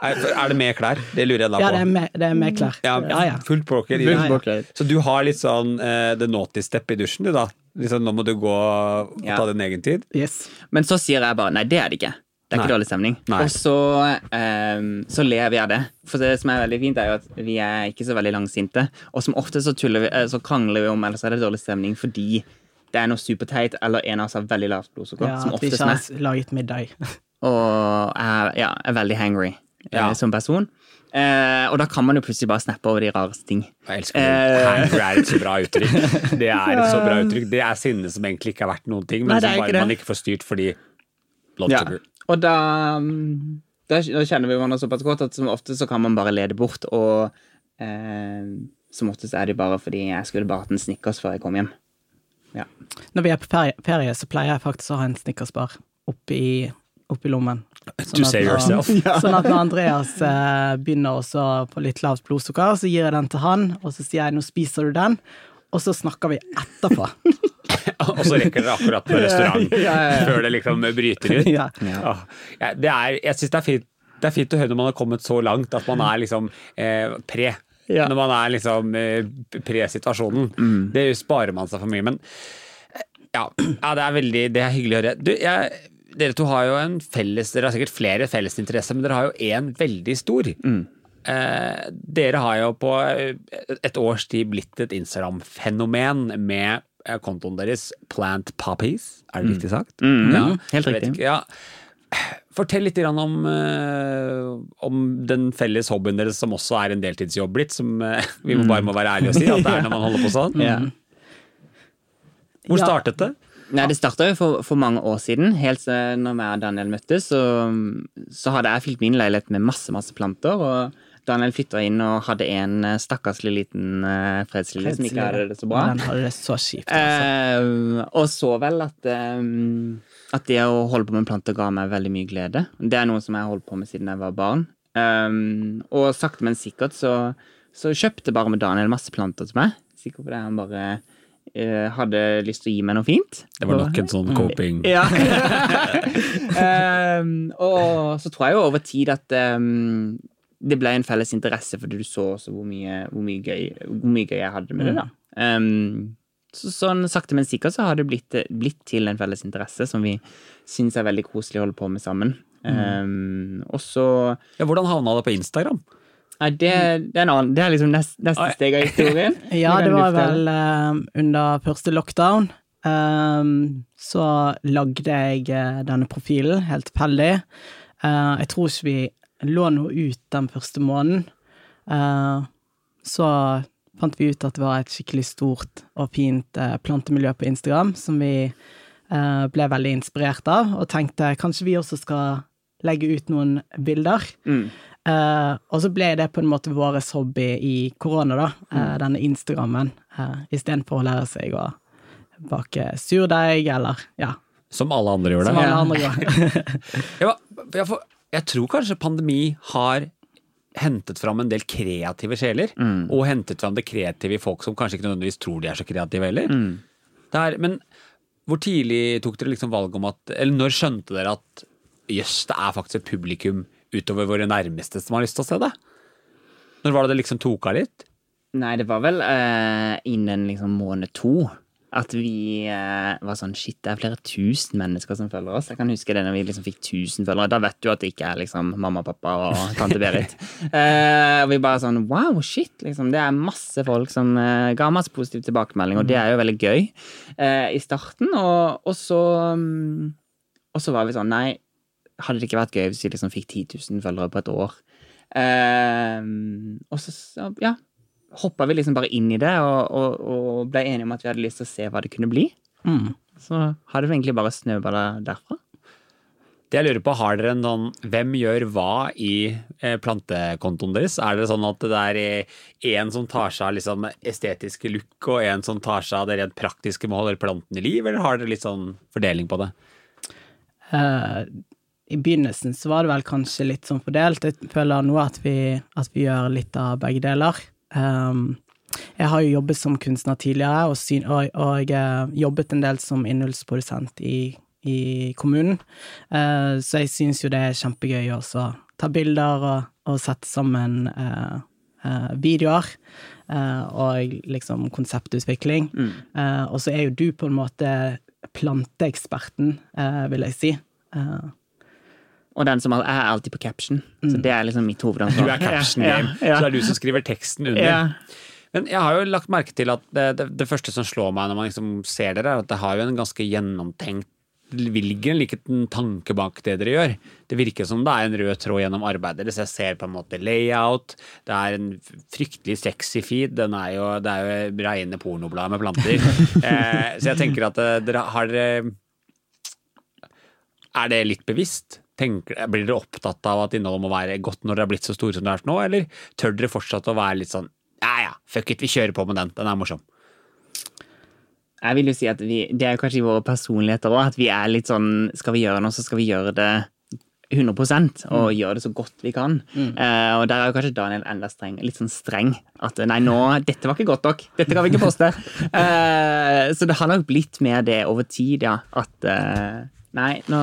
er, er det med klær? Det lurer jeg da på. Ja, det er med, det er med klær. Ja, Ja, ja. Fullt påkledd. Ja, Så du har litt sånn uh, the naughty step i dusjen, du da? Liksom, nå må du gå og Ja. ta din egen tid? Yes. Men så sier jeg bare nei, det er det ikke. Det er ikke dårlig stemning. Nei. Og så, um, så ler vi av det. For det som er veldig fint, er jo at vi er ikke så veldig langsinte. Og som ofte så, vi, eh, så krangler vi om eller så er det dårlig stemning fordi det er noe superteit, eller en av oss har veldig lavt blodsukker. Ja, som at vi ikke har laget middag. [LAUGHS] Og er, ja, er veldig hangry eh, Ja. som person. Eh, og da kan man jo plutselig bare snappe over de rareste ting. Jeg elsker det. Eh. Er et så bra uttrykk. Det er et så bra uttrykk. Det er sinne som egentlig ikke er verdt noen ting, men Nei, som bare ikke man ikke får styrt fordi blood Ja. sugar. Og da, mm, da, da kjenner vi hverandre såpass godt at som ofte så kan man bare lede bort, og eh, som oftest er det bare fordi jeg skulle bare hatt en Snickers før jeg kom hjem. Ja. Når vi er på ferie, ferie så pleier jeg faktisk å ha en snickersbar oppi, oppi lommen. To save når- yourself. [LAUGHS] Sånn at når Andreas eh, begynner også på litt lavt blodsukker, så gir jeg den til han, og så sier jeg 'nå spiser du den', og så snakker vi etterpå. [LAUGHS] Og så rekker dere akkurat på restaurant [LAUGHS] Ja, ja, ja. før det liksom bryter ut. ja. Ja. Ja, det er, jeg syns det er fint. Det er fint å høre når man har kommet så langt at man er liksom eh, pre. Ja. Når man er liksom eh, pre-situasjonen. Det sparer man seg for mye. Men eh, ja, ja, det er veldig Det er hyggelig å høre. Du, jeg, dere to har jo en felles Dere har sikkert flere fellesinteresser, men dere har jo én veldig stor. Eh, dere har jo på eh, et års tid blitt et Instagram-fenomen med eh, kontoen deres Plant Poppies. Er det riktig sagt? Mm, Ja, helt riktig. ikke, ja. Fortell litt om, eh, om den felles hobbyen deres som også er en deltidsjobb blitt, som vi må bare må være ærlige og si at det er når man holder på sånn. [LAUGHS] Hvor startet det? Nei, Det starta jo for, for mange år siden. Helt siden når jeg og Daniel møttes, så, så hadde jeg fylt min leilighet med masse masse planter. og Daniel flytta inn og hadde en eh, stakkarslig liten uh, fredslille som ikke hadde det så bra. Den hadde det så kjipt. Altså. Eh, og så vel at, eh, at det å holde på med planter ga meg veldig mye glede. Det er noe som jeg har holdt på med siden jeg var barn. Um, og sakte, men sikkert så, så kjøpte bare med Daniel masse planter til meg. Sikkert det, han bare eh, hadde lyst til å gi meg noe fint. Det var nok en sånn coping. [LAUGHS] Ja. um, og så tror jeg jo over tid at um, det ble en felles interesse, fordi du så også hvor mye, hvor mye, gøy, hvor mye gøy jeg hadde med det. da. Um, så sånn sakte, men sikkert så har det blitt, blitt til en felles interesse som vi syns er veldig koselig å holde på med sammen. Um, og så Ja, hvordan havna det på Instagram? Nei, det, det, er, en annen, det er liksom nest, neste Oi. steg av historien. [LAUGHS] Ja, det var vel eh, under første lockdown. Um, så lagde jeg uh, denne profilen, helt tilfeldig. Uh, jeg tror ikke vi lå noe ut den første måneden. Uh, så fant vi ut at det var et skikkelig stort og fint plantemiljø på Instagram som vi ble veldig inspirert av, og tenkte kanskje vi også skal legge ut noen bilder. Mm. Eh, og så ble det på en måte vår hobby i korona, da. eh, denne Instagrammen. Uh, Istedenfor å lære seg å bake surdeig, eller ja, Som alle andre gjør det. som alle andre gjør. [LAUGHS] Ja, jeg, får- jeg tror kanskje pandemi har hentet fram en del kreative sjeler, og hentet fram det kreative i folk som kanskje ikke nødvendigvis tror de er så kreative heller. Det er, men hvor tidlig tok dere liksom valg om at Eller når skjønte dere at jøss, det er faktisk et publikum utover våre nærmeste som har lyst til å se det? Når var det det liksom tok av litt? Nei, det var vel uh, innen liksom måned to at vi uh, var sånn Shit, det er flere tusen mennesker som følger oss. Jeg kan huske det når vi liksom fikk tusen følgere. Da vet du at det ikke er liksom mamma, pappa og tante Berit. uh, [LAUGHS] og vi bare sånn Wow, shit, liksom. Det er masse folk som ga masse positiv tilbakemelding, og det er jo veldig gøy i starten. Og, og så um, Og så var vi sånn Nei, hadde det ikke vært gøy hvis vi liksom fikk 10 000 følgere på et år? Eh, og så, så ja, hoppa vi liksom bare inn i det og, og, og ble enige om at vi hadde lyst til å se hva det kunne bli. Mm. Så har det egentlig bare snøballa derfra. Det jeg lurer på, Har dere en sånn Hvem gjør hva i eh, plantekontoen deres? Er det sånn at det er én som tar seg av liksom estetiske look, og en som tar seg av det rent praktiske med å holde planten i liv, eller har dere litt sånn fordeling på det? Eh, I begynnelsen så var det vel kanskje litt sånn fordelt. Jeg føler nå at vi, at vi gjør litt av begge deler. Um, jeg har jo jobbet som kunstner tidligere, og, syn, og, og uh, jobbet en del som innholdsprodusent i, i kommunen. Uh, så jeg syns jo det er kjempegøy også å ta bilder og, og sette sammen uh, videoer. og liksom konseptutvikling. Mm. og så er jo du på en måte planteeksperten, vil jeg si. Og den som er alltid på caption. Så det er liksom mitt hovedansvar. Du er caption game, Ja, ja, så det er du som skriver teksten under. ja. Men jeg har jo lagt merke til at det, det, det første som slår meg når man liksom ser dere, er at det har jo en ganske gjennomtenkt det ligger en liten tanke bak det dere gjør. Det virker som det er en rød tråd gjennom arbeidet deres. Jeg ser på en måte layout. Det er en fryktelig sexy feed. Den er jo, det er jo reine pornoblad med planter. [LAUGHS] eh, så jeg tenker at eh, dere har Er det litt bevisst? Tenker, blir dere opptatt av at innholdet må være godt når dere har blitt så store som dere er nå, eller tør dere fortsatt å være litt sånn ja ja, fuck it, vi kjører på med den, den er morsom. Jeg vil jo si at vi, Det er kanskje i våre personligheter òg, at vi er litt sånn Skal vi gjøre noe, så skal vi gjøre det 100% og gjøre det så godt vi kan. Eh, og der er jo kanskje Daniel enda streng, litt sånn streng. At nei, nå, dette var ikke godt nok. Dette kan vi ikke poste. Uh, [LAUGHS] så det har nok blitt mer det over tid, ja. At uh, nei, nå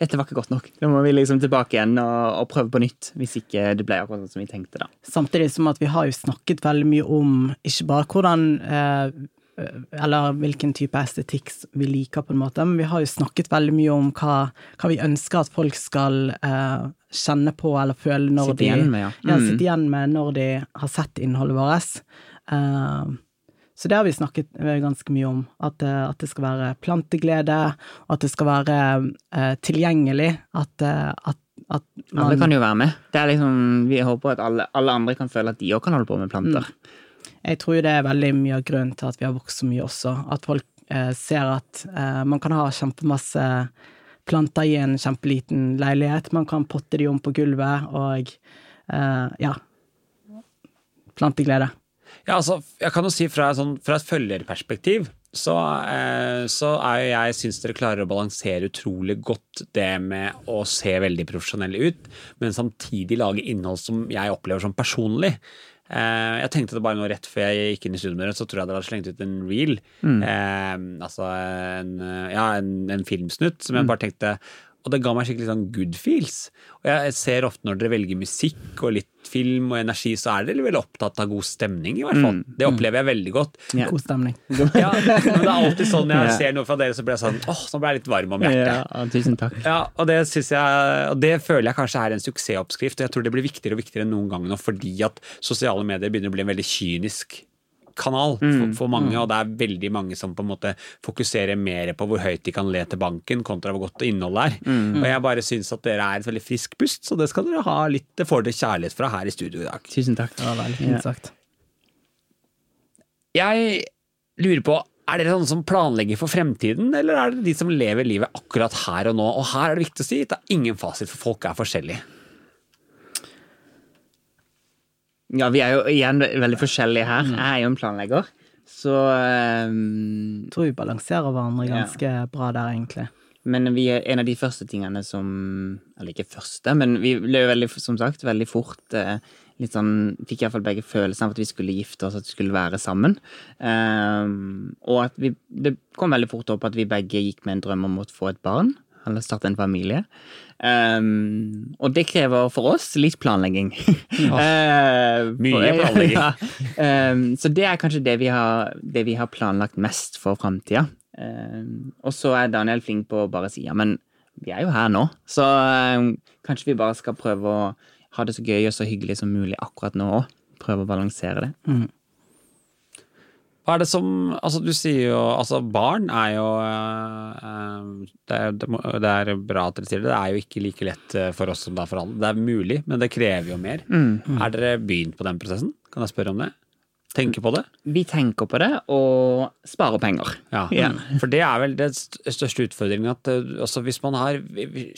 dette var ikke godt nok. Nå må vi liksom tilbake igjen og, og prøve på nytt. Hvis ikke det ble akkurat sånn som vi tenkte, da. Samtidig som at vi har jo snakket veldig mye om ikke bare hvordan eh, Eller hvilken type estetikk vi liker, på en måte, men vi har jo snakket veldig mye om hva, hva vi ønsker at folk skal eh, kjenne på eller føle når Sitte de igjen med, ja. ja, Mm. sitte igjen med når de har sett innholdet vårt. Eh, så det har vi snakket eh, ganske mye om. At, eh, at det skal være planteglede, og at det skal være uh, tilgjengelig. At, at, at man Alle kan jo være med. Det liksom, Vi håper at alle, alle andre kan føle at de òg kan holde på med planter. Jeg tror det er veldig mye av grunnen til at vi har vokst så mye også. At folk uh, ser at uh, man kan ha kjempemasse planter i en kjempeliten leilighet. Man kan potte de om på gulvet, og ja Planteglede. Ja, altså, jeg kan jo si fra, sånn, fra et følgerperspektiv så, eh, så er jo jeg syns dere klarer å balansere utrolig godt det med å se veldig profesjonelle ut, men samtidig lage innhold som jeg opplever som personlig. Eh, jeg tenkte det bare nå rett før jeg gikk inn i studioet, så tror jeg dere hadde slengt ut en reel. Eh, altså en, ja, en, en filmsnutt som jeg bare tenkte Og det ga meg skikkelig sånn good feels. Og jeg ser ofte når dere velger musikk og litt film og energi, så er dere veldig opptatt av god stemning, i hvert fall. Det opplever jeg veldig godt. Ja. God stemning. [LAUGHS] Ja, men det er alltid sånn når jeg Ja. ser noe fra dere, så blir jeg sånn åh, nå ble jeg litt varm om hjertet. Ja, tusen takk. Ja, og det, synes jeg, og det føler jeg kanskje er en suksessoppskrift. og Jeg tror det blir viktigere og viktigere enn noen gang nå, fordi at sosiale medier begynner å bli en veldig kynisk kanal for, for mange, og det er veldig mange som på en måte fokuserer mer på hvor høyt de kan le til banken, kontra hvor godt innholdet er. Og jeg bare syns at dere er et veldig frisk pust, så det skal dere ha litt får dere kjærlighet fra her i studio i dag. Tusen takk. Det var veldig fint sagt. Jeg lurer på er dere sånne som planlegger for fremtiden, eller er dere de som lever livet akkurat her og nå? Og her er det viktig å si at det er ingen fasit, for folk er forskjellige. Ja, vi er jo igjen veldig forskjellige her. Jeg er jo en planlegger, så um, Jeg tror vi balanserer hverandre Ja. ganske bra der, egentlig. Men vi er en av de første tingene som Eller ikke første, men vi ble jo veldig, som sagt, veldig fort eh, litt sånn Fikk iallfall begge følelsen av at vi skulle gifte oss, at vi skulle være sammen. Um, og at vi Det kom veldig fort opp at vi begge gikk med en drøm om å få et barn. Eller starte en familie. Um, og det krever for oss litt planlegging. [LAUGHS] Eh, Mye [LAUGHS] planlegging. Ja. um, så det er kanskje det vi har, det vi har planlagt mest for framtida. Um, og så er Daniel flink på å bare si ja, men vi er jo her nå, så ehm, kanskje vi bare skal prøve å ha det så gøy og så hyggelig som mulig akkurat nå òg. Prøve å balansere det. Hva er det som Altså, du sier jo Altså, barn er jo eh, det, er, det, er bra at dere sier det. Det er jo ikke like lett eh, for oss som det er for alle. Det er mulig, men det krever jo mer. Er dere begynt på den prosessen? Kan jeg spørre om det? Tenker på det? Vi tenker på det og sparer penger. Ja. Ja. For det er vel den største utfordringen. At eh, altså, hvis man har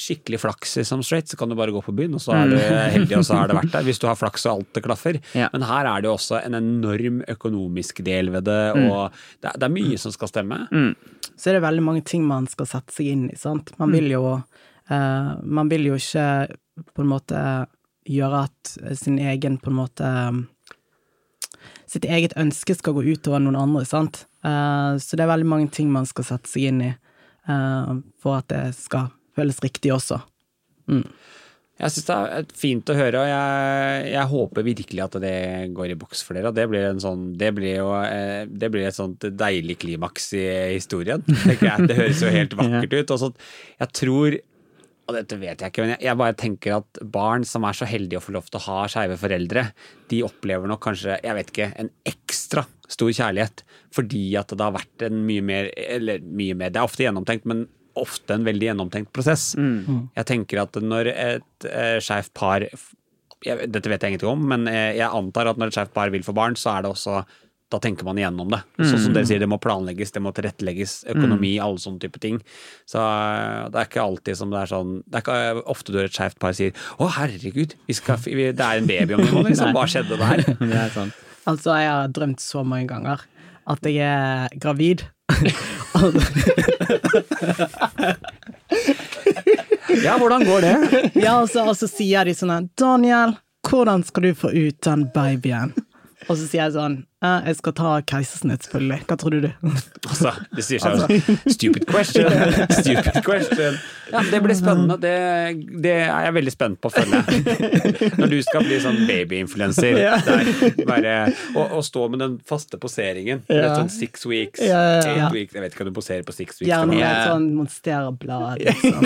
skikkelig flaks i Some Straight, så kan du bare gå på byen, og så er du [LAUGHS] heldig, og så har det vært der. Hvis du har flaks og alt det klaffer. Ja. Men her er det jo også en enorm økonomisk del ved det, og det, er, det er mye som skal stemme. Så er det veldig mange ting man skal sette seg inn i, sant. Man vil jo uh, Man vil jo ikke på en måte gjøre at sin egen på en måte Sitt eget ønske skal gå utover noen andre, sant. Uh, så det er veldig mange ting man skal sette seg inn i uh, for at det skal føles riktig også. Jeg syns det er fint å høre, og jeg, jeg håper virkelig at det går i boks for dere. Det blir, en sånn, det blir jo eh, det blir et sånt deilig klimaks i historien. Det høres jo helt [LAUGHS] vakkert ut. Og så, jeg tror og dette vet jeg ikke, men jeg, jeg bare tenker at barn som er så heldige å få lov til å ha skeive foreldre, de opplever nok kanskje, jeg vet ikke, en ekstra stor kjærlighet fordi at det har vært en mye mer Eller mye mer, det er ofte gjennomtenkt, men ofte en veldig gjennomtenkt prosess. Jeg tenker at når et eh, skeivt par jeg, Dette vet jeg ingenting om, men eh, jeg antar at når et skeivt par vil få barn, så er det også da tenker man igjennom det. Sånn som dere sier, det må planlegges, det må tilrettelegges, økonomi, alle sånne type ting. Så eh, det er ikke alltid som det er sånn Det er ikke eh, ofte du et skeivt par sier 'Å, herregud, vi skal, vi, det er en baby om noen måneder', [LAUGHS] liksom. Hva skjedde der? [LAUGHS] Det er sånn. Altså, jeg har drømt så mange ganger at jeg er gravid. [LAUGHS] Ja, hvordan går det? Ja, og så, og så sier de sånn her, Daniel, hvordan skal du få ut den babyen? Og så sier jeg sånn «Eh, Jeg skal ta keisersnitt, selvfølgelig. Hva tror du? Altså, det sier seg jo [LAUGHS] Stupid question. [LAUGHS] Stupid question. Ja, det blir spennende. Det, det er jeg veldig spent på å følge. [LAUGHS] Når du skal bli sånn babyinfluencer. Ja. Og, å stå med den faste poseringen. Er Ja. Sånn six weeks, Ja, ja, ja. eight weeks Jeg vet ikke om du poserer på six weeks. Gjerne med et sånn monsterblad. Liksom.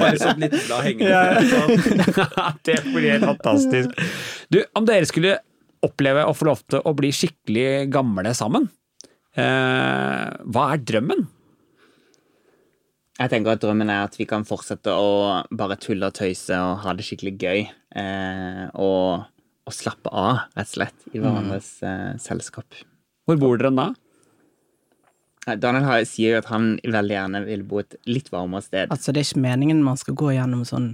Bare sånn litt blad hengende. Sånn. det blir helt fantastisk. Du, om dere skulle oppleve å få lov til å bli skikkelig gamle sammen, eh, hva er drømmen? Jeg tenker at drømmen er at vi kan fortsette å bare tulle og tøyse og ha det skikkelig gøy. Eh, og, og slappe av, rett og slett, i hverandres eh, selskap. Hvor bor dere da? Daniel sier jo at han veldig gjerne vil bo et litt varmere sted. Altså, det er ikke meningen man skal gå gjennom sånn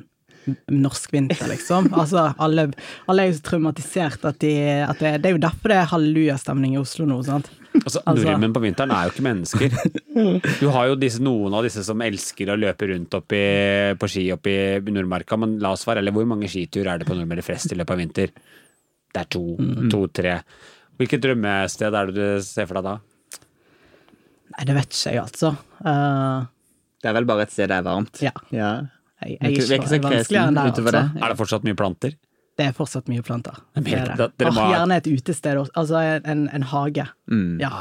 norsk vinter, liksom. Altså, alle, alle er jo så traumatisert at de at det, det er jo derfor det er hallelujastemning i Oslo nå, sant. Altså, Altså- Nordmenn på vinteren er jo ikke mennesker. [LAUGHS] Du har jo disse, noen av disse som elsker å løpe rundt oppi, på ski oppe i Nordmarka, men la oss være eller hvor mange skiturer er det på Nordmøre Frest i løpet av vinter? Det er to, to-tre. Hvilket drømmested er det du ser for deg da? Nei, det vet ikke jeg, altså. Uh... Det er vel bare et sted det er varmt. Ja. ja. Jeg, jeg er ikke så vanskeligere enn kresen der, utover altså. det. Er det fortsatt mye planter? Det er fortsatt mye planter. Det er det. må gjerne et utested, altså en, en hage. Mm. Ja.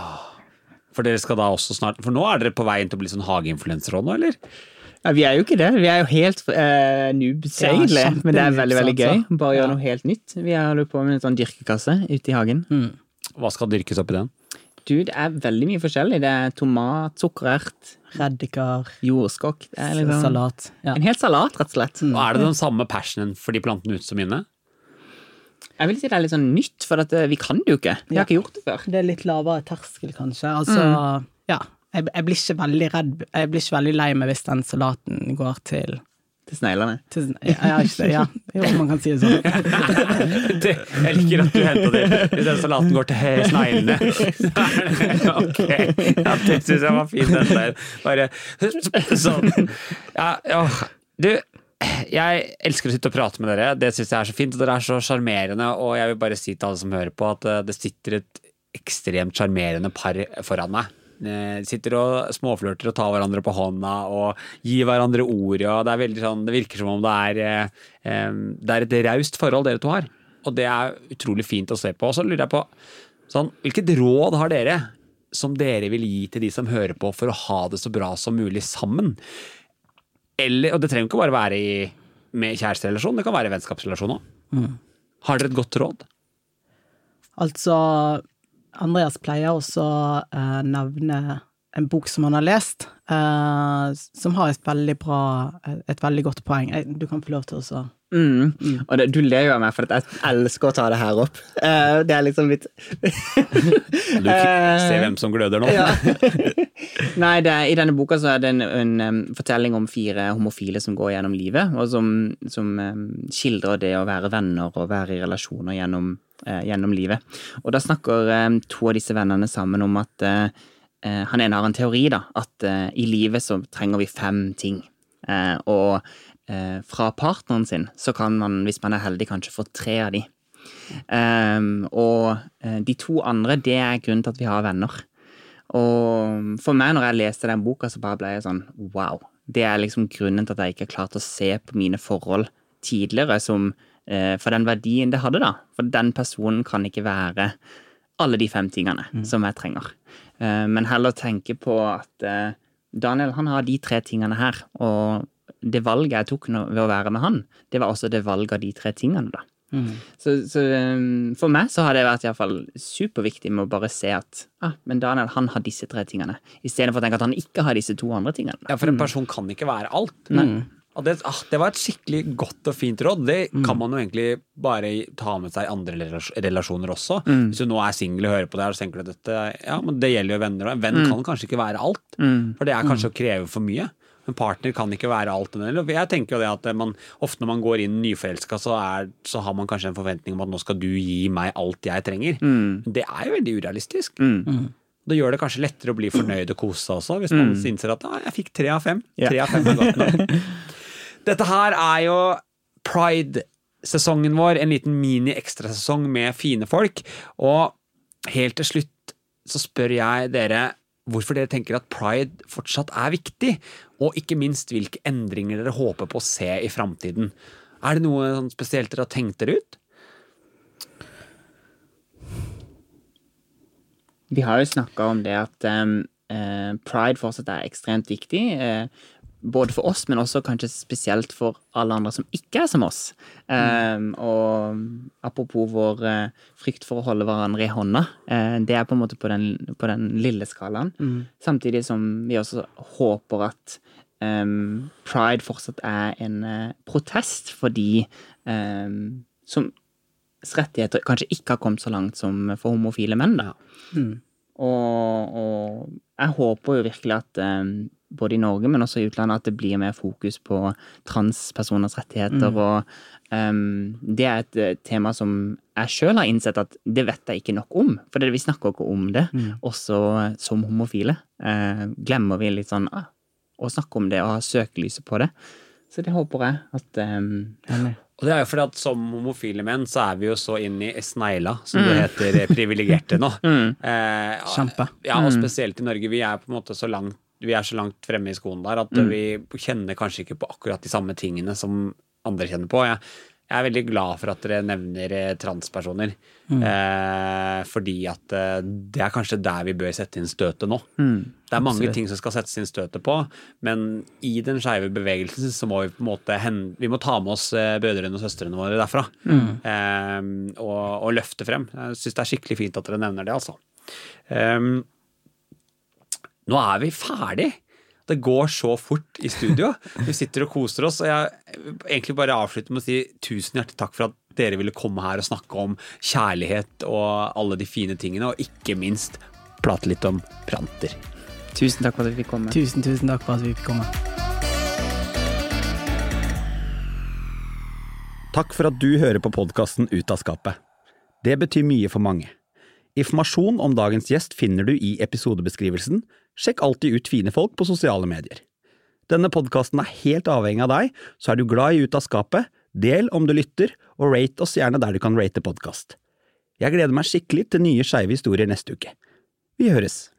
For dere skal da også snart For nå er dere på vei inn til å bli sånn hageinfluensere òg nå, eller? Ja, vi er jo ikke det. Vi er jo helt uh, noobs, Ja, egentlig. Men det er veldig veldig gøy. altså. Bare Ja. gjøre noe helt nytt. Vi holder på med en sånn dyrkekasse ute i hagen. Mm. Hva skal dyrkes oppi den? Du, det er veldig mye forskjellig. Det er tomat, sukkerert, Reddiker, jordskokk. Liksom salat. Ja. En hel salat, rett og slett. Og er det den samme passionen for de plantene ute som inne? Jeg vil si det er litt sånn nytt, for at eh, vi kan det jo ikke. Vi har ikke gjort det før. Det er litt lavere terskel, kanskje. Altså, ja. Jeg, jeg blir ikke veldig redd Jeg blir ikke veldig lei meg hvis den salaten går til, Til sneglene. til jeg, ja, ikke det, ja. Jo, man kan si det sånn. [LAUGHS] Det, jeg liker at du henta det. Hvis den salaten går til sneglene. [LAUGHS] ok. Ja, det syns jeg var fint, den der. Bare sånn. Ja, ja. Du, jeg elsker å sitte og prate med dere. Det syns jeg er så fint. Og dere er så sjarmerende. Og jeg vil bare si til alle som hører på, at eh, det sitter et ekstremt sjarmerende par foran meg. Eh, sitter og småflørter og tar hverandre på hånda og gir hverandre ordet. og Det er sånn, det virker som om det er, eh, det er et raust forhold dere to har. Og det er utrolig fint å se på. Og så lurer jeg på, sånn, hvilket råd har dere som dere vil gi til de som hører på for å ha det så bra som mulig sammen? Eller, og det trenger ikke bare være i, med kjæresterelasjon, det kan være i vennskapsrelasjon òg. Har dere et godt råd? Altså, Andreas pleier også å eh, nevne en bok som han har lest, eh, som har et veldig bra Et veldig godt poeng. Du kan få lov til å Mm. Mm. Og det, du ler jo av meg, for at jeg elsker å ta det her opp. Uh, det er liksom mitt [LAUGHS] Du ser hvem som gløder nå. [LAUGHS] ja. [LAUGHS] Nei, det i denne boka så er det en, en um, fortelling om fire homofile som går gjennom livet, og som, som um, skildrer det å være venner og være i relasjoner gjennom, gjennom livet. Og da snakker um, to av disse vennene sammen om at eh, eh, han ene har en teori, da, at eh, i livet så trenger vi fem ting. Eh, og eh, fra partneren sin så kan man, hvis man er heldig, kanskje få tre av de. Um, og eh, de to andre, det er grunnen til at vi har venner. Og for meg, når jeg leste den boka, så bare ble jeg sånn wow. Det er liksom grunnen til at jeg ikke har klart å se på mine forhold tidligere som eh, For den verdien det hadde, da. For den personen kan ikke være alle de fem tingene som jeg trenger. Eh, men heller tenke på at eh, Daniel, han har de tre tingene her. Og det valget jeg tok ved å være med han, det var også det valget av de tre tingene, da. Så, så um, for meg så har det vært i hvert fall superviktig med å bare se at ah, men Daniel han har disse tre tingene, istedenfor å tenke at han ikke har disse to andre tingene. Ja, for en person kan ikke være alt. Og det, ah, det var et skikkelig godt og fint råd. Det kan man jo egentlig bare ta med seg i andre relasjoner også. Hvis du nå er singel og hører på det her, så tenker du at dette Ja, men det gjelder jo venner. En venn kan kanskje ikke være alt. For det er kanskje å kreve for mye. En partner kan ikke være alt. Jeg tenker jo det at man, Ofte når man går inn nyforelska, så, er- så har man kanskje en forventning om at nå skal du gi meg alt jeg trenger. Det er jo veldig urealistisk. Det gjør det kanskje lettere å bli fornøyd og kose seg også, hvis man innser at ah, jeg fikk tre av fem. Tre av fem er godt nok. [LAUGHS] Dette her er jo Pride-sesongen vår, en liten mini-ekstrasesong med fine folk. Og helt til slutt så spør jeg dere hvorfor dere tenker at pride fortsatt er viktig, og ikke minst hvilke endringer dere håper på å se i framtiden. Er det noe sånn spesielt dere har tenkt dere ut? Vi har jo snakka om det at um, uh, pride fortsatt er ekstremt viktig. eh, både for oss, men også kanskje spesielt for alle andre som ikke er som oss. Um, og apropos vår uh, frykt for å holde hverandre i hånda, uh, det er på en måte på den, på den lille skalaen. Samtidig som vi også håper at um, pride fortsatt er en uh, protest for de um, som rettigheter kanskje ikke har kommet så langt som for homofile menn. da. Og, og jeg håper jo virkelig at eh, både i Norge, men også i utlandet, at det blir mer fokus på transpersoners rettigheter. Og um, det er et eh, tema som jeg sjøl har innsett at det vet jeg ikke nok om. For det, vi snakker ikke om det, også som homofile. Uh, glemmer vi litt sånn uh, å snakke om det og ha søkelyset på det. Så det håper jeg at em, Og det er jo fordi at som homofile menn så er vi jo så inn i snegla, som det heter, eh, privilegerte nå. [LAUGHS] Eh, Kjempe. Ja, og spesielt i Norge. Vi er på en måte så langt vi er så langt fremme i skoen der at vi kjenner kanskje ikke på akkurat de samme tingene som andre kjenner på. Jeg, jeg er veldig glad for at dere nevner transpersoner. transpersoner, eh, fordi at eh, det er kanskje der vi bør sette inn støtet nå. Det er mange ting som skal settes inn støtet på, men i den skeive bevegelsen så må vi på en måte vi må ta med oss eh, brødrene og søstrene våre derfra. Eh, og, og løfte frem. Jeg syns det er skikkelig fint at dere nevner det, altså. Um, nå er vi ferdig. Det går så fort i studio. Vi sitter og koser oss. Og jeg egentlig bare avslutter med å si tusen hjertelig takk for at dere ville komme her og snakke om kjærlighet og alle de fine tingene, og ikke minst prate litt om pranter. Tusen takk for at vi fikk komme. Tusen, tusen takk for at vi fikk komme. Takk for at du hører på podkasten Ut av skapet. Det betyr mye for mange. Informasjon om dagens gjest finner du i episodebeskrivelsen. Sjekk alltid ut fine folk på sosiale medier. Denne podkasten er helt avhengig av deg, så er du glad i Ut av skapet, del om du lytter, og rate oss gjerne der du kan rate podkast. Jeg gleder meg skikkelig til nye skeive historier neste uke. Vi høres!